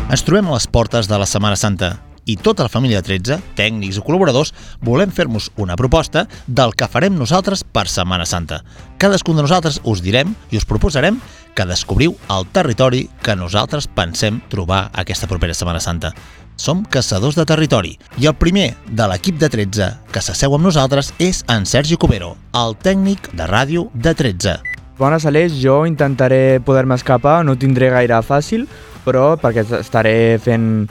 Ens trobem a les portes de la Setmana Santa i tota la família 13, tècnics i col·laboradors, volem fer-vos una proposta del que farem nosaltres per Setmana Santa. Cadascun de nosaltres us direm i us proposarem que descobriu el territori que nosaltres pensem trobar aquesta propera Setmana Santa. Som caçadors de territori i el primer de l'equip de 13 que s'asseu amb nosaltres és en Sergi Cubero, el tècnic de ràdio de 13. Bones, Aleix, jo intentaré poder-me escapar, no tindré gaire fàcil, però perquè estaré fent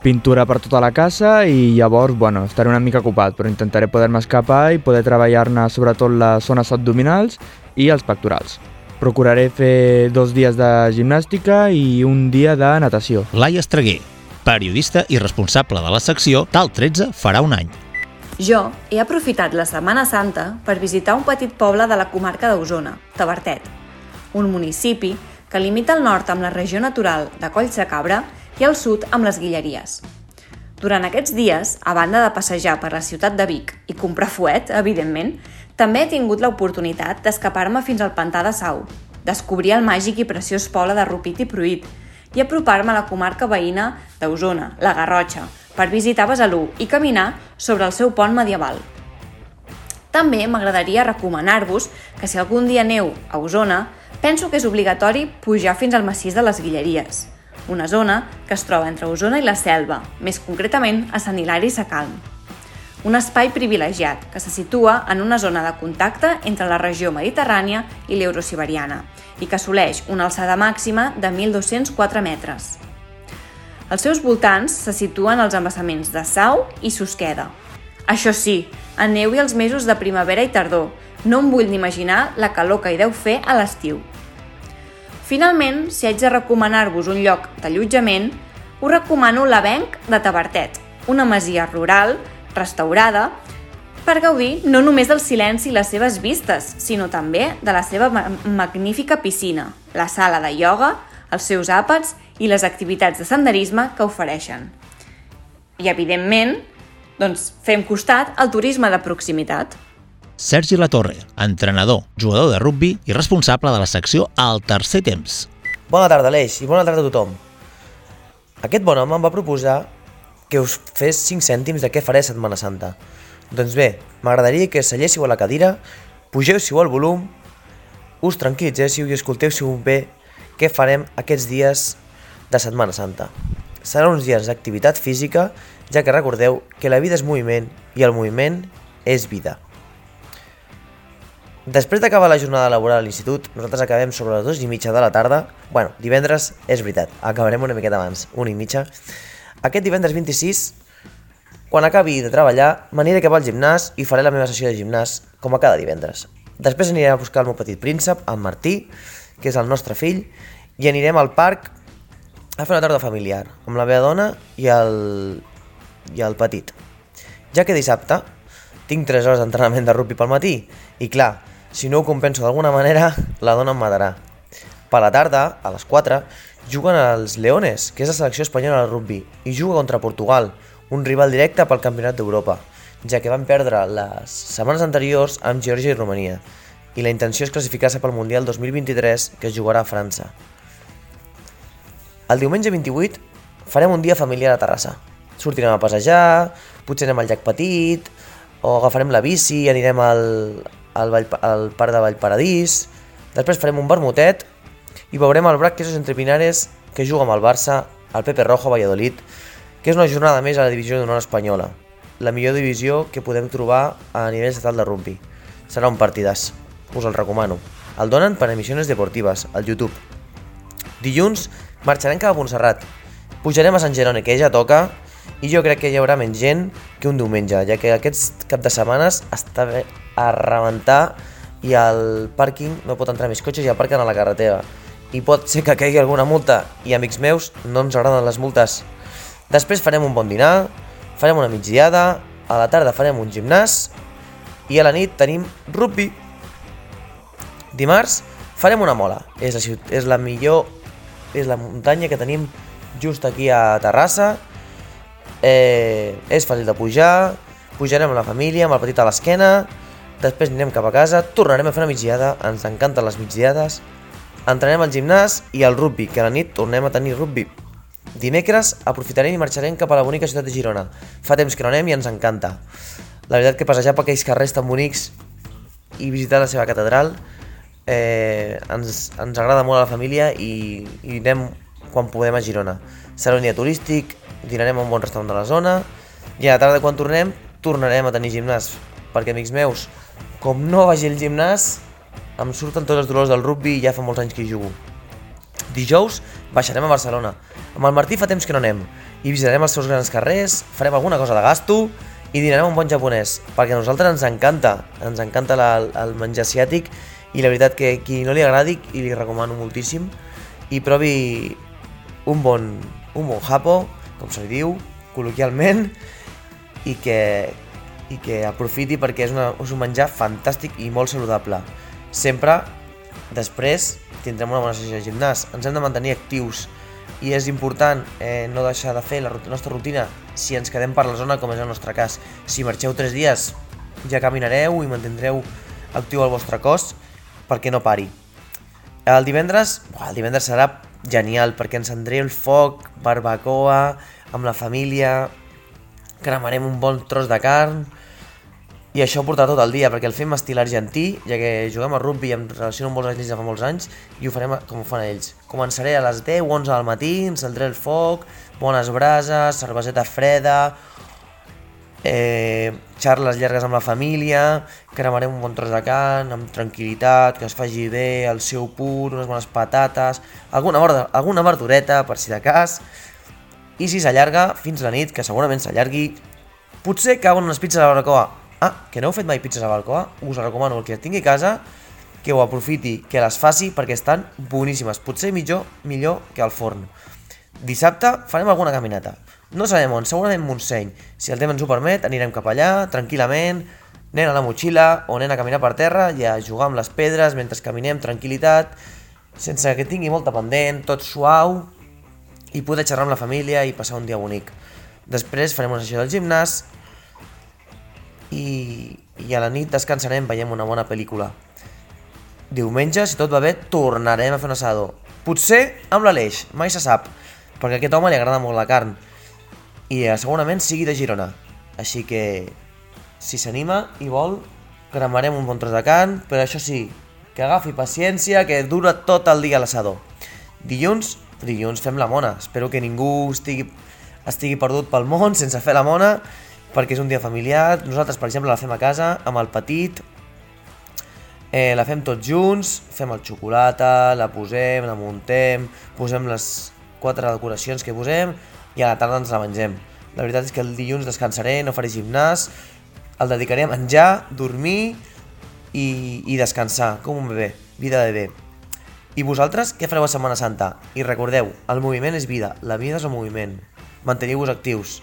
pintura per tota la casa i llavors, bueno, estaré una mica ocupat, però intentaré poder-me escapar i poder treballar-ne sobretot les zones abdominals i els pectorals. Procuraré fer dos dies de gimnàstica i un dia de natació. Laia Estreguer, periodista i responsable de la secció Tal 13 farà un any. Jo he aprofitat la Setmana Santa per visitar un petit poble de la comarca d'Osona, Tabertet, un municipi que limita al nord amb la regió natural de Collsacabra i al sud amb les Guilleries. Durant aquests dies, a banda de passejar per la ciutat de Vic i comprar fuet, evidentment, també he tingut l'oportunitat d'escapar-me fins al pantà de Sau, descobrir el màgic i preciós poble de Rupit i Pruit i apropar-me a la comarca veïna d'Osona, la Garrotxa, per visitar Besalú i caminar sobre el seu pont medieval. També m'agradaria recomanar-vos que si algun dia neu a Osona, penso que és obligatori pujar fins al massís de les Guilleries – una zona que es troba entre Osona i la Selva, més concretament a Sant Hilari Sacalm. Un espai privilegiat que se situa en una zona de contacte entre la regió mediterrània i l'eurosiberiana i que assoleix una alçada màxima de 1.204 metres. Als seus voltants se situen els embassaments de Sau i Susqueda. Això sí, en neu i els mesos de primavera i tardor, no em vull ni imaginar la calor que hi deu fer a l'estiu. Finalment, si haig de recomanar-vos un lloc d'allotjament, us recomano l'Avenc de Tabertet, una masia rural, restaurada, per gaudir no només del silenci i les seves vistes, sinó també de la seva magnífica piscina, la sala de ioga, els seus àpats i les activitats de senderisme que ofereixen. I, evidentment, doncs, fem costat al turisme de proximitat. Sergi Latorre, entrenador, jugador de rugbi i responsable de la secció al tercer temps. Bona tarda, Aleix, i bona tarda a tothom. Aquest bon home em va proposar que us fes 5 cèntims de què faré Setmana Santa. Doncs bé, m'agradaria que salléssiu a la cadira, pugéssiu el volum, us tranquil·litzéssiu i escoltéssiu bé què farem aquests dies de Setmana Santa. Seran uns dies d'activitat física, ja que recordeu que la vida és moviment i el moviment és vida. Després d'acabar la jornada laboral a l'institut, nosaltres acabem sobre les dues i mitja de la tarda. Bueno, divendres, és veritat, acabarem una miqueta abans, una i mitja. Aquest divendres 26, quan acabi de treballar, m'aniré cap al gimnàs i faré la meva sessió de gimnàs, com a cada divendres. Després aniré a buscar el meu petit príncep, el Martí, que és el nostre fill, i anirem al parc a fer una tarda familiar, amb la meva dona i el, i el petit. Ja que dissabte tinc 3 hores d'entrenament de rugby pel matí, i clar, si no ho compenso d'alguna manera, la dona em matarà. Per la tarda, a les 4, juguen els Leones, que és la selecció espanyola de rugby, i juga contra Portugal, un rival directe pel Campionat d'Europa, ja que van perdre les setmanes anteriors amb Geòrgia i Romania, i la intenció és classificar-se pel Mundial 2023 que es jugarà a França. El diumenge 28 farem un dia familiar a Terrassa. Sortirem a passejar, potser anem al llac petit, o agafarem la bici i anirem al, al, Vall, al Parc de Vallparadís, després farem un vermutet i veurem el Brac Quesos entre Pinares que juga amb el Barça, al Pepe Rojo Valladolid, que és una jornada més a la divisió d'honor espanyola, la millor divisió que podem trobar a nivell estatal de rugby. Serà un partidàs. us el recomano. El donen per emissions deportives, al YouTube. Dilluns marxarem cap a Montserrat. Pujarem a Sant Jeroni, que ja toca, i jo crec que hi haurà menys gent que un diumenge, ja que aquests cap de setmanes està bé a rebentar i al pàrquing no pot entrar més cotxes i aparquen a la carretera. I pot ser que caigui alguna multa, i amics meus, no ens agraden les multes. Després farem un bon dinar, farem una migdiada, a la tarda farem un gimnàs i a la nit tenim rugby. Dimarts farem una mola. És la, és la millor, és la muntanya que tenim just aquí a Terrassa. Eh, és fàcil de pujar, pujarem amb la família, amb el petit a l'esquena, després anirem cap a casa, tornarem a fer una migdiada, ens encanten les migdiades, entrarem al gimnàs i al rugby, que a la nit tornem a tenir rugby. Dimecres aprofitarem i marxarem cap a la bonica ciutat de Girona. Fa temps que no anem i ens encanta. La veritat que passejar per aquells carrers tan bonics i visitar la seva catedral eh, ens, ens agrada molt a la família i, i anem quan podem a Girona. Serà un dia turístic, dinarem a un bon restaurant de la zona i a la tarda quan tornem tornarem a tenir gimnàs perquè amics meus, com no vagi al gimnàs em surten tots els dolors del rugby i ja fa molts anys que hi jugo. Dijous baixarem a Barcelona. Amb el Martí fa temps que no anem i visitarem els seus grans carrers, farem alguna cosa de gasto i dinarem un bon japonès, perquè a nosaltres ens encanta, ens encanta la, el menjar asiàtic i la veritat que qui no li agradi i li recomano moltíssim i provi un bon, un bon japo, com se li diu, col·loquialment, i que, i que aprofiti perquè és, una, és un menjar fantàstic i molt saludable. Sempre, després, tindrem una bona sessió de gimnàs. Ens hem de mantenir actius i és important eh, no deixar de fer la nostra rutina si ens quedem per la zona, com és el nostre cas. Si marxeu 3 dies, ja caminareu i mantindreu actiu el vostre cos perquè no pari. El divendres, buah, el divendres serà genial perquè encendré el foc, barbacoa, amb la família, cremarem un bon tros de carn i això ho portarà tot el dia perquè el fem estil argentí, ja que juguem a rugby i em relaciono amb molts anys de fa molts anys i ho farem com ho fan ells. Començaré a les 10, 11 del matí, encendré el foc, bones brases, cerveseta freda, eh, xarles llargues amb la família, cremarem un bon tros de carn, amb tranquil·litat, que es faci bé, el seu pur, unes bones patates, alguna, verda, alguna verdureta, per si de cas, i si s'allarga fins la nit, que segurament s'allargui, potser cauen unes pizzas a la barbacoa. Ah, que no heu fet mai pizzas a la barbacoa? Us recomano el que tingui a casa, que ho aprofiti, que les faci perquè estan boníssimes, potser millor, millor que al forn. Dissabte farem alguna caminata. No sabem on, segurament Montseny. Si el temps ens ho permet, anirem cap allà, tranquil·lament, nen a la motxilla o nen a caminar per terra i a jugar amb les pedres mentre caminem, tranquil·litat, sense que tingui molta pendent, tot suau, i poder xerrar amb la família i passar un dia bonic. Després farem una sessió del gimnàs i, i a la nit descansarem, veiem una bona pel·lícula. Diumenge, si tot va bé, tornarem a fer un assador. Potser amb l'Aleix, mai se sap, perquè a aquest home li agrada molt la carn. I eh, segurament sigui de Girona. Així que, si s'anima i vol, cremarem un bon tros de carn, però això sí, que agafi paciència, que dura tot el dia l'assador. Dilluns, dilluns fem la mona. Espero que ningú estigui, estigui perdut pel món sense fer la mona, perquè és un dia familiar. Nosaltres, per exemple, la fem a casa, amb el petit, Eh, la fem tots junts, fem el xocolata, la posem, la muntem, posem les quatre decoracions que posem i a la tarda ens la mengem. La veritat és que el dilluns descansaré, no faré gimnàs, el dedicaré a menjar, dormir i, i descansar, com un bebè, vida de bebè. I vosaltres què fareu a Setmana Santa? I recordeu, el moviment és vida, la vida és el moviment. Manteniu-vos actius.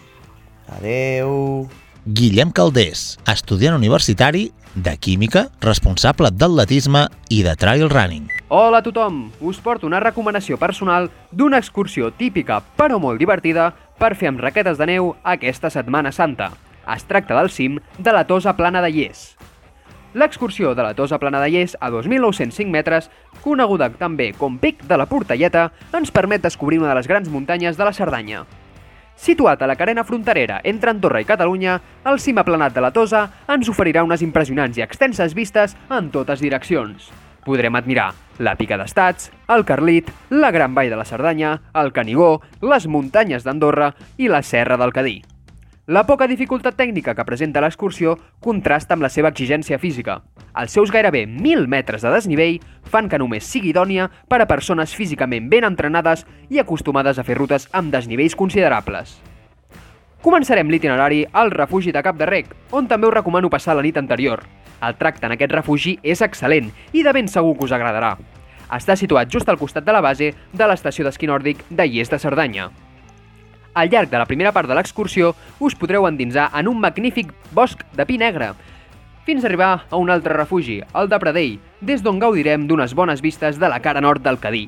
Adeu. Guillem Caldés, estudiant universitari de Química, responsable d'atletisme i de trail running. Hola a tothom! Us porto una recomanació personal d'una excursió típica però molt divertida per fer amb raquetes de neu aquesta Setmana Santa. Es tracta del cim de la Tosa Plana de Lles. L'excursió de la Tosa Plana de Lles a 2.905 metres, coneguda també com Pic de la Portelleta, ens permet descobrir una de les grans muntanyes de la Cerdanya. Situat a la carena fronterera entre Andorra i Catalunya, el cim aplanat de la Tosa ens oferirà unes impressionants i extenses vistes en totes direccions. Podrem admirar la Pica d'Estats, el Carlit, la Gran Vall de la Cerdanya, el Canigó, les muntanyes d'Andorra i la Serra del Cadí. La poca dificultat tècnica que presenta l'excursió contrasta amb la seva exigència física. Els seus gairebé 1.000 metres de desnivell fan que només sigui idònia per a persones físicament ben entrenades i acostumades a fer rutes amb desnivells considerables. Començarem l'itinerari al refugi de Cap de Rec, on també us recomano passar la nit anterior. El tracte en aquest refugi és excel·lent i de ben segur que us agradarà. Està situat just al costat de la base de l'estació d'esquí nòrdic de Lles de Cerdanya. Al llarg de la primera part de l'excursió us podreu endinsar en un magnífic bosc de pi negre, fins a arribar a un altre refugi, el de Pradell, des d'on gaudirem d'unes bones vistes de la cara nord del Cadí.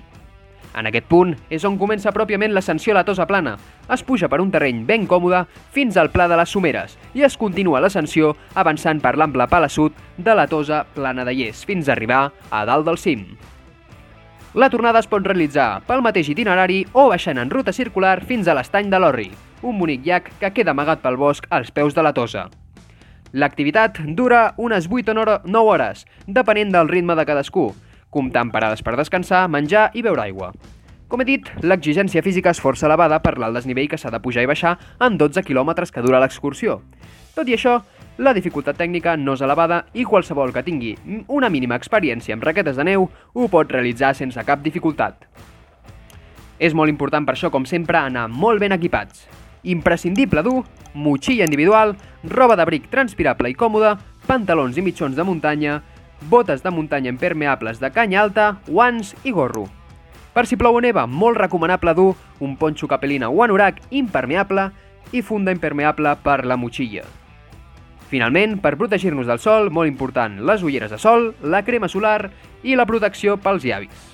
En aquest punt és on comença pròpiament l'ascensió a la Tosa Plana. Es puja per un terreny ben còmode fins al Pla de les Someres i es continua l'ascensió avançant per l'ample palassut de la Tosa Plana de Lles fins a arribar a dalt del cim. La tornada es pot realitzar pel mateix itinerari o baixant en ruta circular fins a l'estany de l'Orri, un bonic llac que queda amagat pel bosc als peus de la Tosa. L'activitat dura unes 8 o 9 hores, depenent del ritme de cadascú, comptant parades per descansar, menjar i beure aigua. Com he dit, l'exigència física és força elevada per l'alt desnivell que s'ha de pujar i baixar en 12 quilòmetres que dura l'excursió. Tot i això, la dificultat tècnica no és elevada i qualsevol que tingui una mínima experiència amb raquetes de neu ho pot realitzar sense cap dificultat. És molt important per això, com sempre, anar molt ben equipats. Imprescindible dur motxilla individual, roba d'abric transpirable i còmoda, pantalons i mitjons de muntanya, botes de muntanya impermeables de canya alta, guants i gorro. Per si plou o neva, molt recomanable dur un ponxo capelina o anorac impermeable i funda impermeable per la motxilla. Finalment, per protegir-nos del sol, molt important, les ulleres de sol, la crema solar i la protecció pels llavis.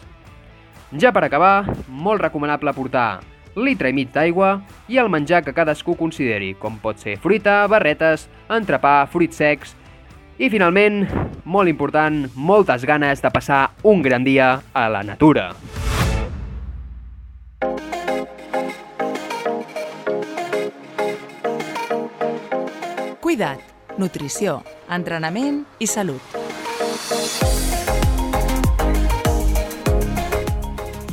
Ja per acabar, molt recomanable portar litre i mig d'aigua i el menjar que cadascú consideri, com pot ser fruita, barretes, entrepà, fruits secs i finalment, molt important, moltes ganes de passar un gran dia a la natura. Cuida't, nutrició, entrenament i salut.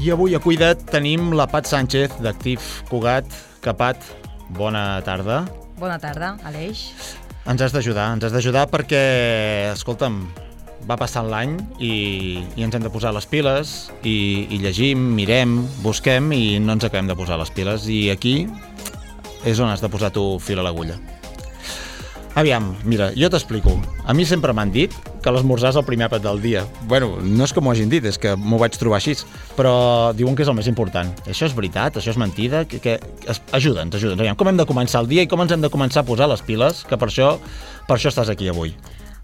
I avui a Cuida't tenim la Pat Sánchez d'Activ Cugat. Capat, bona tarda. Bona tarda, Aleix. Ens has d'ajudar, ens has d'ajudar perquè, escolta'm, va passant l'any i, i ens hem de posar les piles i, i llegim, mirem, busquem i no ens acabem de posar les piles i aquí és on has de posar tu fil a l'agulla. Aviam, mira, jo t'explico. A mi sempre m'han dit que l'esmorzar és el primer àpat del dia. Bueno, no és que m'ho hagin dit, és que m'ho vaig trobar així, però diuen que és el més important. Això és veritat? Això és mentida? Que, que... Ajuda'ns, ajuda'ns. Aviam, com hem de començar el dia i com ens hem de començar a posar les piles, que per això, per això estàs aquí avui.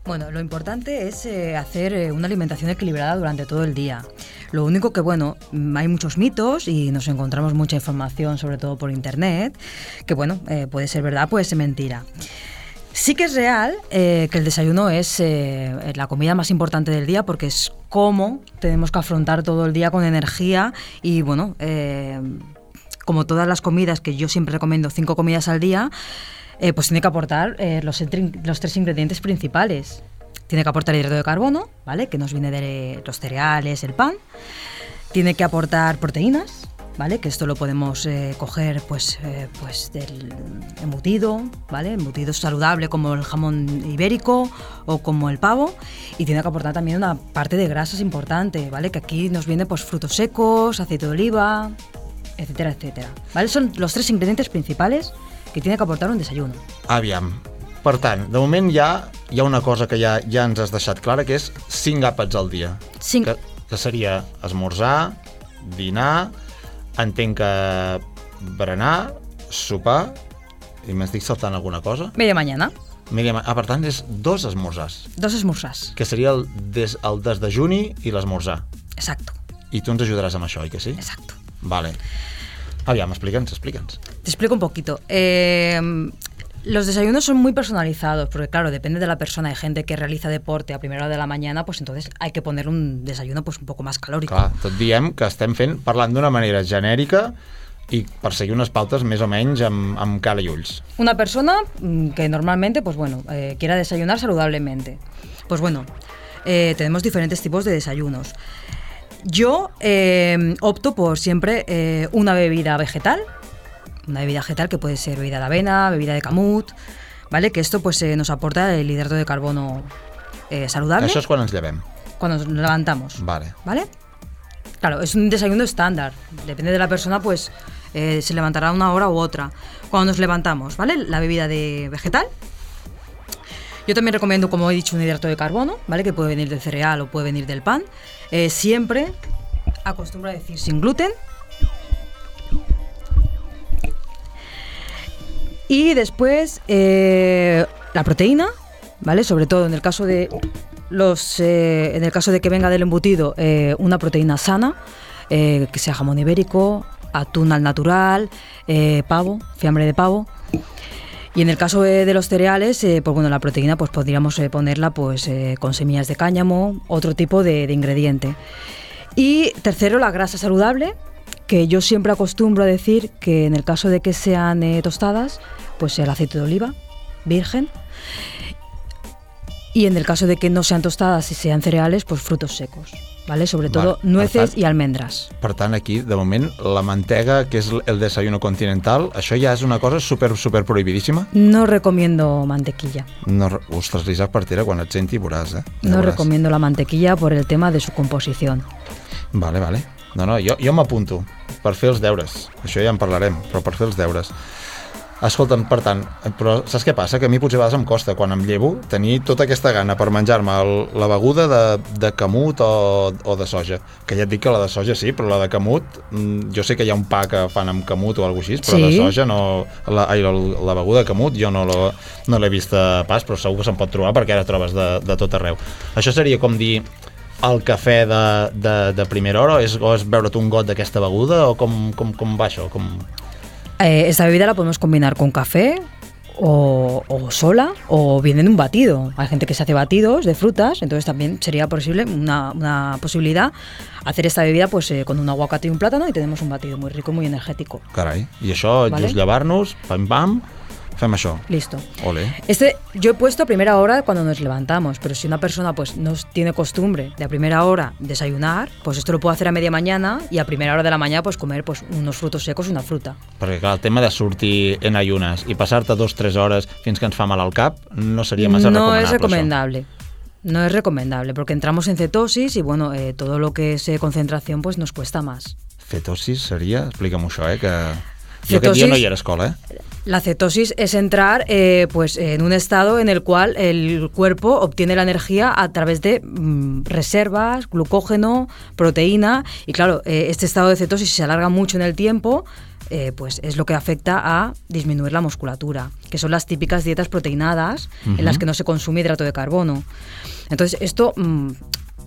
Bueno, lo importante es eh, hacer eh, una alimentación equilibrada durante todo el día. Lo único que, bueno, hay muchos mitos y nos encontramos mucha información, sobre todo por internet, que, bueno, eh, puede ser verdad, puede ser mentira. Sí que es real eh, que el desayuno es eh, la comida más importante del día porque es cómo tenemos que afrontar todo el día con energía y bueno, eh, como todas las comidas que yo siempre recomiendo, cinco comidas al día, eh, pues tiene que aportar eh, los, los tres ingredientes principales. Tiene que aportar hidrato de carbono, ¿vale? Que nos viene de los cereales, el pan. Tiene que aportar proteínas, ¿vale? Que esto lo podemos eh, coger pues, eh, pues del embutido, ¿vale? Embutido saludable como el jamón ibérico o como el pavo. Y tiene que aportar también una parte de grasas importante, ¿vale? Que aquí nos viene pues frutos secos, aceite de oliva, etcétera, etcétera. ¿Vale? Son los tres ingredientes principales que tiene que aportar un desayuno. Aviam. Per tant, de moment ja hi ha una cosa que ja, ja ens has deixat clara, que és 5 àpats al dia. Cinc. Que, que seria esmorzar, dinar, entenc que berenar, sopar, i m'estic saltant alguna cosa? Media mañana, Míriam, ah, per tant, és dos esmorzars, dos esmorzars. que seria el, des, el desdejuni i l'esmorzar. Exacto. I tu ens ajudaràs amb això, oi que sí? Exacto. Vale. Aviam, explica'ns, explica'ns. Te explico un poquito. Eh, los desayunos son muy personalizados, porque claro, depende de la persona. Hay gente que realiza deporte a primera hora de la mañana, pues entonces hay que poner un desayuno pues un poco más calórico. Clar, tot diem que estem fent, parlant d'una manera genèrica i per seguir unes pautes més o menys amb, amb cara i ulls. Una persona mm, que normalmente, pues bueno, eh, quiera desayunar saludablemente. Pues bueno, eh, tenemos diferentes tipos de desayunos. Yo eh, opto por siempre eh, una bebida vegetal, una bebida vegetal que puede ser bebida de avena, bebida de camut, ¿vale? Que esto pues eh, nos aporta el hidrato de carbono eh, saludable. Això és quan ens llevem. Cuando nos levantamos. Vale. ¿Vale? Claro, es un desayuno estándar. Depende de la persona, pues eh, se levantará una hora u otra. Cuando nos levantamos, ¿vale? La bebida de vegetal. Yo también recomiendo, como he dicho, un hidrato de carbono, ¿vale? Que puede venir del cereal o puede venir del pan. Eh, siempre acostumbro a decir sin gluten. Y después eh, la proteína, ¿vale? Sobre todo en el caso de los, eh, en el caso de que venga del embutido, eh, una proteína sana, que sea jamón ibérico, atún al natural, pavo, fiambre de pavo. Y en el caso de, los cereales, pues bueno, la proteína pues podríamos ponerla pues con semillas de cáñamo, otro tipo de ingrediente. Y tercero, la grasa saludable, que yo siempre acostumbro a decir que en el caso de que sean eh, tostadas, pues el aceite de oliva virgen. Y en el caso de que no sean tostadas y sean cereales, pues frutos secos, ¿vale? Sobre todo Vale, nueces perfecte. y almendras. Per tant, aquí, de moment, la mantega, que és el desayuno continental, això ja és una cosa super, super prohibidíssima. No recomiendo mantequilla. No, re- ostres, l'Isaac Partera, quan et senti veuràs, eh? Ja No veuràs. recomiendo la mantequilla por el tema de su composición. Vale, vale. No, no, jo, jo m'apunto per fer els deures. Això ja en parlarem, però per fer els deures. Escolta'm, per tant, però saps què passa? Que a mi potser a vegades em costa, quan em llevo, tenir tota aquesta gana per menjar-me la beguda de, de camut o, o de soja. Que ja et dic que la de soja sí, però la de camut, mm, jo sé que hi ha un pa que fan amb camut o alguna cosa així, però Sí. de soja no... La, ai, la, la beguda de camut jo no l'he no l'he vista pas, però segur que se'n pot trobar perquè ara trobes de, de tot arreu. Això seria com dir el cafè de, de, de primera hora és, o és beure't un got d'aquesta beguda o com, com, com va això? Com... Eh, esta bebida la podemos combinar con café o, o sola o bien en un batido. Hay gente que se hace batidos de frutas, entonces también sería posible una, una posibilidad hacer esta bebida pues eh, con un aguacate y un plátano y tenemos un batido muy rico, muy energético. Carai. I això, Vale. just llevar-nos, pam-pam, fem això. Listo. Ole. Este yo he puesto a primera hora cuando nos levantamos, pero si una persona pues no tiene costumbre de a primera hora desayunar, pues esto lo puede hacer a media mañana y a primera hora de la mañana pues comer pues unos frutos secos y una fruta. Perquè clar, el tema de sortir en ayunes i passar-te dos, tres hores fins que ens fa mal al cap no seria massa no recomanable. es recomendable. No es recomendable porque entramos en cetosis y bueno, eh, todo lo que es eh, concentración pues nos cuesta más. Això. Fetosis seria? Explica'm això, eh, que... Jo aquest dia Cetosis- no hi era a escola, eh? La cetosis es entrar eh, pues en un estado en el cual el cuerpo obtiene la energía a través de mm, reservas, glucógeno, proteína y claro, eh, este estado de cetosis si se alarga mucho en el tiempo, eh, pues es lo que afecta a disminuir la musculatura, que son las típicas dietas proteinadas en las que no se consume hidrato de carbono. Entonces esto mm,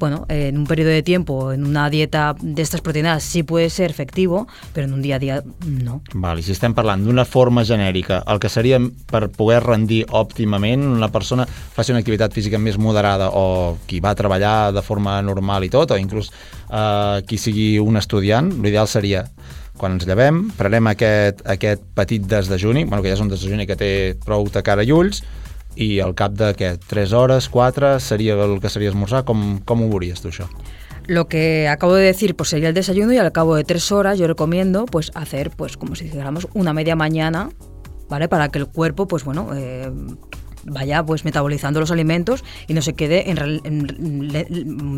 bueno, en un periodo de tiempo, en una dieta de estas proteínas sí puede ser efectivo, pero en un día a día no. Val, i si estem parlant d'una forma genèrica, el que seria per poder rendir òptimament, una persona faci una activitat física més moderada o qui va treballar de forma normal i tot, o inclús eh, qui sigui un estudiant, l'ideal seria quan ens llevem, prenem aquest, aquest petit desdejuni, bueno, que ja és un desdejuni que té prou de cara i ulls, i al cap de, què, 3 hores, 4, seria el que seria esmorzar? Com, com ho veuries tu? Lo que acabo de decir pues sería el desayuno y al cabo de tres horas yo recomiendo pues hacer pues como si dijéramos una media mañana, ¿vale? Para que el cuerpo pues bueno eh, vaya pues metabolizando los alimentos y no se quede en, en le-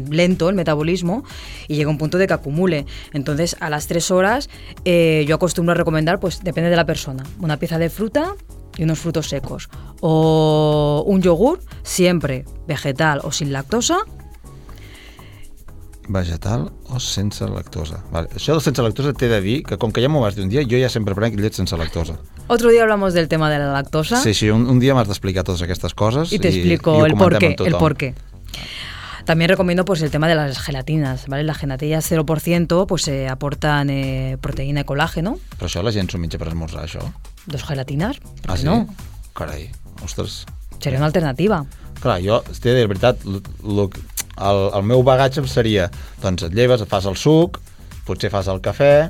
lento el metabolismo y llega un punto de que acumule. Entonces a las tres horas eh, yo acostumbro a recomendar pues depende de la persona, una pieza de fruta y unos frutos secos o un yogur siempre vegetal o sin lactosa Vegetal o sense lactosa. Vale. Això del sense lactosa t'he de dir que com que ja m'ho vas dir un dia, jo ja sempre prenc llet sense lactosa. Otro día hablamos del tema de la lactosa Sí, sí, un, un dia m'has d'explicar totes aquestes coses y te explico el porqué, el porqué. También recomiendo pues el tema de las gelatinas, ¿vale? Las gelatinas 0% pues eh, aportan eh, proteína y colágeno, Però això la gent s'ho menja per esmorzar, això? Dos gelatinas, Ah, sí? no, Carai, ostres. sería una alternativa. Clar, jo, t'he de dir veritat, l- l- el, el meu bagatge seria, doncs et lleves, et fas el suc, potser fas el cafè,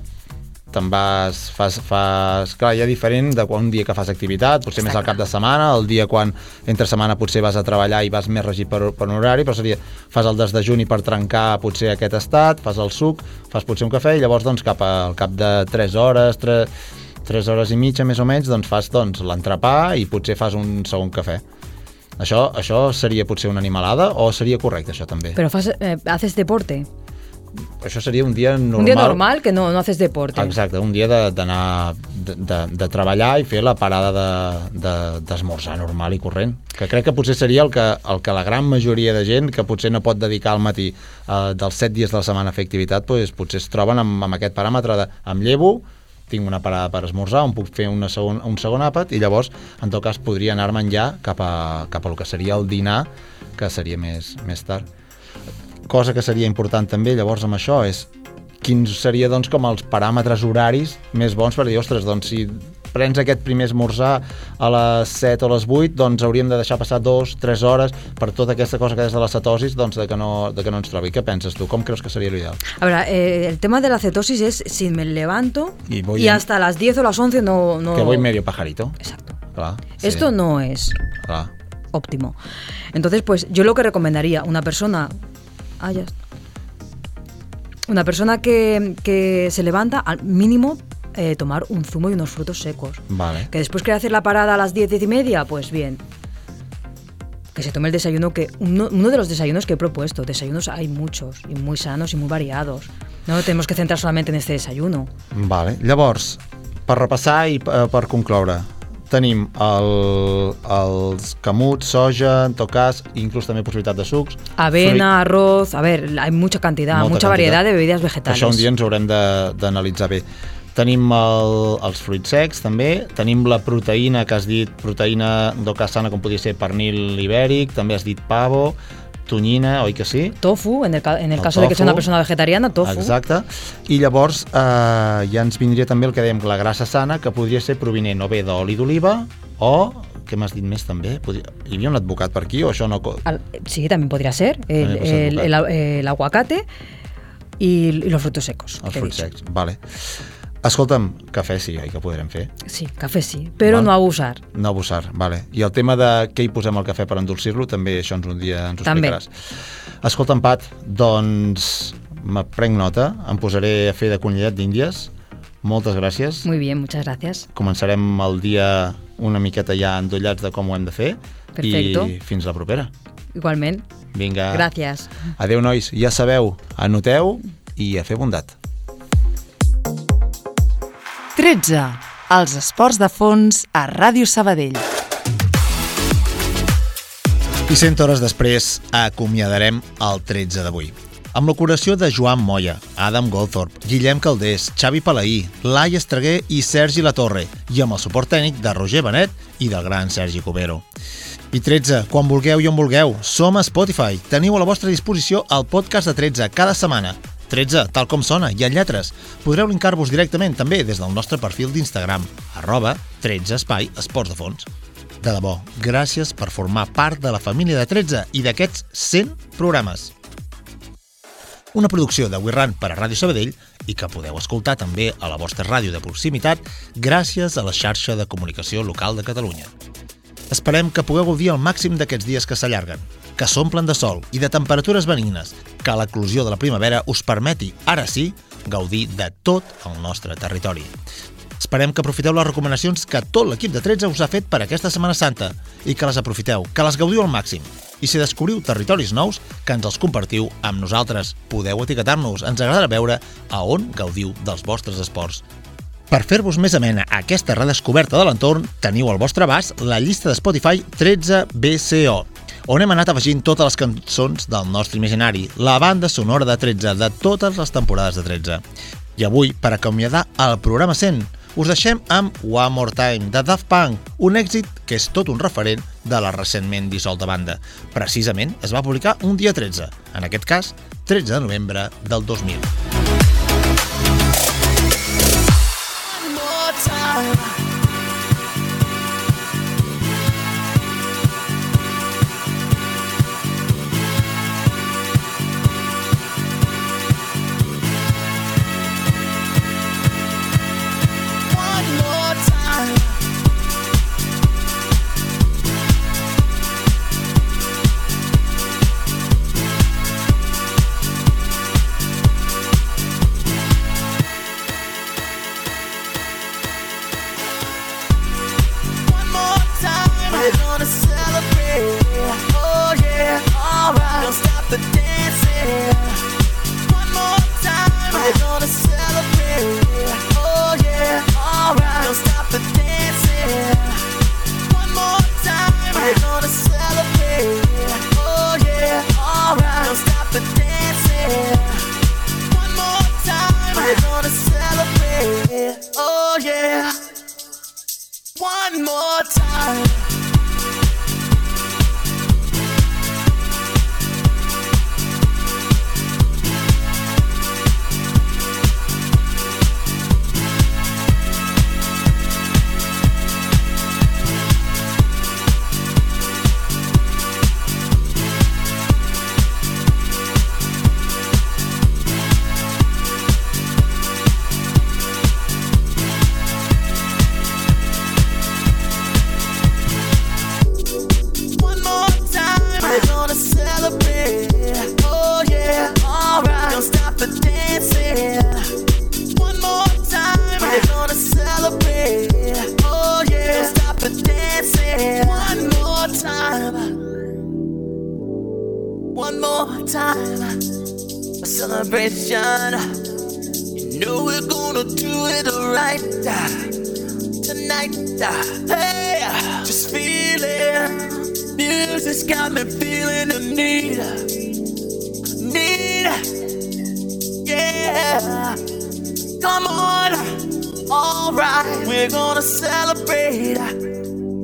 te'n vas, fas, fas... Clar, ja diferent de quan un dia que fas activitat, potser més al cap de setmana, el dia quan entre setmana potser vas a treballar i vas més regit per, per un horari, però seria, fas el desdejuni per trencar potser aquest estat, fas el suc, fas potser un cafè i llavors doncs cap al cap de 3 hores, 3, 3 hores i mitja més o menys, doncs fas doncs, l'entrepà i potser fas un segon cafè. Això, això seria potser una animalada o seria correcte, això també? Pero fas- eh, haces deporte. Això seria un dia normal. Un día normal que no, no haces deporte. Exacte, un dia de- d'anar de, de, de treballar i fer la parada de- de- d'esmorzar de, normal i corrent, que crec que potser seria el que, el que la gran majoria de gent que potser no pot dedicar al matí eh, dels set dies de la setmana a fer activitat, doncs, potser es troben amb, amb aquest paràmetre de em llevo, tinc una parada per esmorzar, on puc fer una segon, un segon àpat i llavors, en tot cas, podria anar-me'n ja cap a, cap a el que seria el dinar, que seria més, més tard. Cosa que seria important també llavors amb això és quins seria doncs com els paràmetres horaris més bons per dir, ostres, doncs si prens aquest primer esmorzar a les 7 o les 8, doncs hauríem de deixar passar 2, 3 hores per tota aquesta cosa que és de la cetosis, doncs de que no, de que no ens trobi. Què penses tu? Com creus que seria l'ideal? A ver, eh, el tema de la cetosis es si me levanto Y y, voy en- hasta las 10 o las 11 no... no Que voy medio pajarito. Exacto. Clar, sí, Esto no es clar. óptimo. Entonces, pues yo lo que recomendaría, una persona... Ah, ya está. Una persona que, que se levanta, al mínimo eh, tomar un zumo y unos frutos secos. Vale. Que después quiere hacer la parada a las 10, 10 y media, pues bien. Que se tome el desayuno que. Uno, uno de los desayunos que he propuesto. Desayunos hay muchos, y muy sanos y muy variados. No tenemos que centrar solamente en este desayuno. Vale. Llavors, per repassar i eh, per concloure, tenim el, els camuts, soja, en tot cas, inclús també possibilitat de sucs. Avena, arroz, a ver, hay mucha cantidad, Molta mucha quantitat. variedad de bebidas Fruit. vegetales. Això un dia ens haurem d'analitzar bé. Tenim el, els fruits secs, també. Tenim la proteïna, que has dit, proteïna d'ocasana, com podria ser pernil ibèric. També has dit pavo, tonyina, oi que sí? Tofu, en el, en el El caso de que sea una persona vegetariana, tofu. Exacte. I llavors eh, ja ens vindria també el que dèiem, la grassa sana, que podria ser provinent o bé d'oli d'oliva o, què m'has dit més també? Podria... Hi havia un advocat per aquí o això no... Al- sí, también podría ser. El, También puede ser el- el- el aguacate y, y los frutos secos. Els dicho. secs, vale. Escolta'm, cafè sí, oi que podrem fer? Sí, café sí, pero Val. no abusar. No abusar, vale. I el tema de què hi posem al café per endolcir-lo, també això ens un dia ens ho També. explicaràs. Escolta'm, Pat, doncs me prenc nota, em posaré a fer de conillet d'Índies. Moltes gràcies. Muy bien, muchas gracias. Començarem el dia una miqueta ja endollats de com ho hem de fer. Perfecto. I fins la propera. Igualmente. Vinga. Gracias. Adéu, nois. Ja sabeu, anoteu i a fer bondat. 13. Els esports de fons a Ràdio Sabadell. I 100 hores després acomiadarem el 13 d'avui. Amb la curació de Joan Moya, Adam Goldthorpe, Guillem Caldés, Xavi Palaí, Lai Estreguer i Sergi Latorre, i amb el suport tècnic de Roger Benet i del gran Sergi Cubero. I 13, quan vulgueu i on vulgueu, som a Spotify. Teniu a la vostra disposició el podcast de 13 cada setmana. 13, tal com sona, i en lletres. Podreu linkar-vos directament també des del nostre perfil d'Instagram, arroba 13 espai esports de fons. De debò, gràcies per formar part de la família de 13 i d'aquests 100 programes. Una producció de WeRun per a Ràdio Sabadell i que podeu escoltar també a la vostra ràdio de proximitat gràcies a la xarxa de comunicació local de Catalunya. Esperem que pugueu gaudir al màxim d'aquests dies que s'allarguen, que s'omplen de sol i de temperatures benignes, que l'eclosió de la primavera us permeti, ara sí, gaudir de tot el nostre territori. Esperem que aprofiteu les recomanacions que tot l'equip de 13 us ha fet per aquesta Setmana Santa i que les aprofiteu, que les gaudiu al màxim. I si descobriu territoris nous, que ens els compartiu amb nosaltres. Podeu etiquetar-nos, ens agradarà veure a on gaudiu dels vostres esports. Per fer-vos més amena aquesta redescoberta de l'entorn, teniu al vostre abast la llista de Spotify 13BCO, on hem anat afegint totes les cançons del nostre imaginari, la banda sonora de 13 de totes les temporades de 13. I avui, per acomiadar el programa 100, us deixem amb One More Time, de Daft Punk, un èxit que és tot un referent de la recentment dissolta banda. Precisament es va publicar un dia 13, en aquest cas, 13 de novembre del 2000. One more time. One more time. A celebration. You know we're gonna do it right tonight. Hey, just feel it. Music's got me feeling the need. Need. Yeah. Come on. Alright. We're gonna celebrate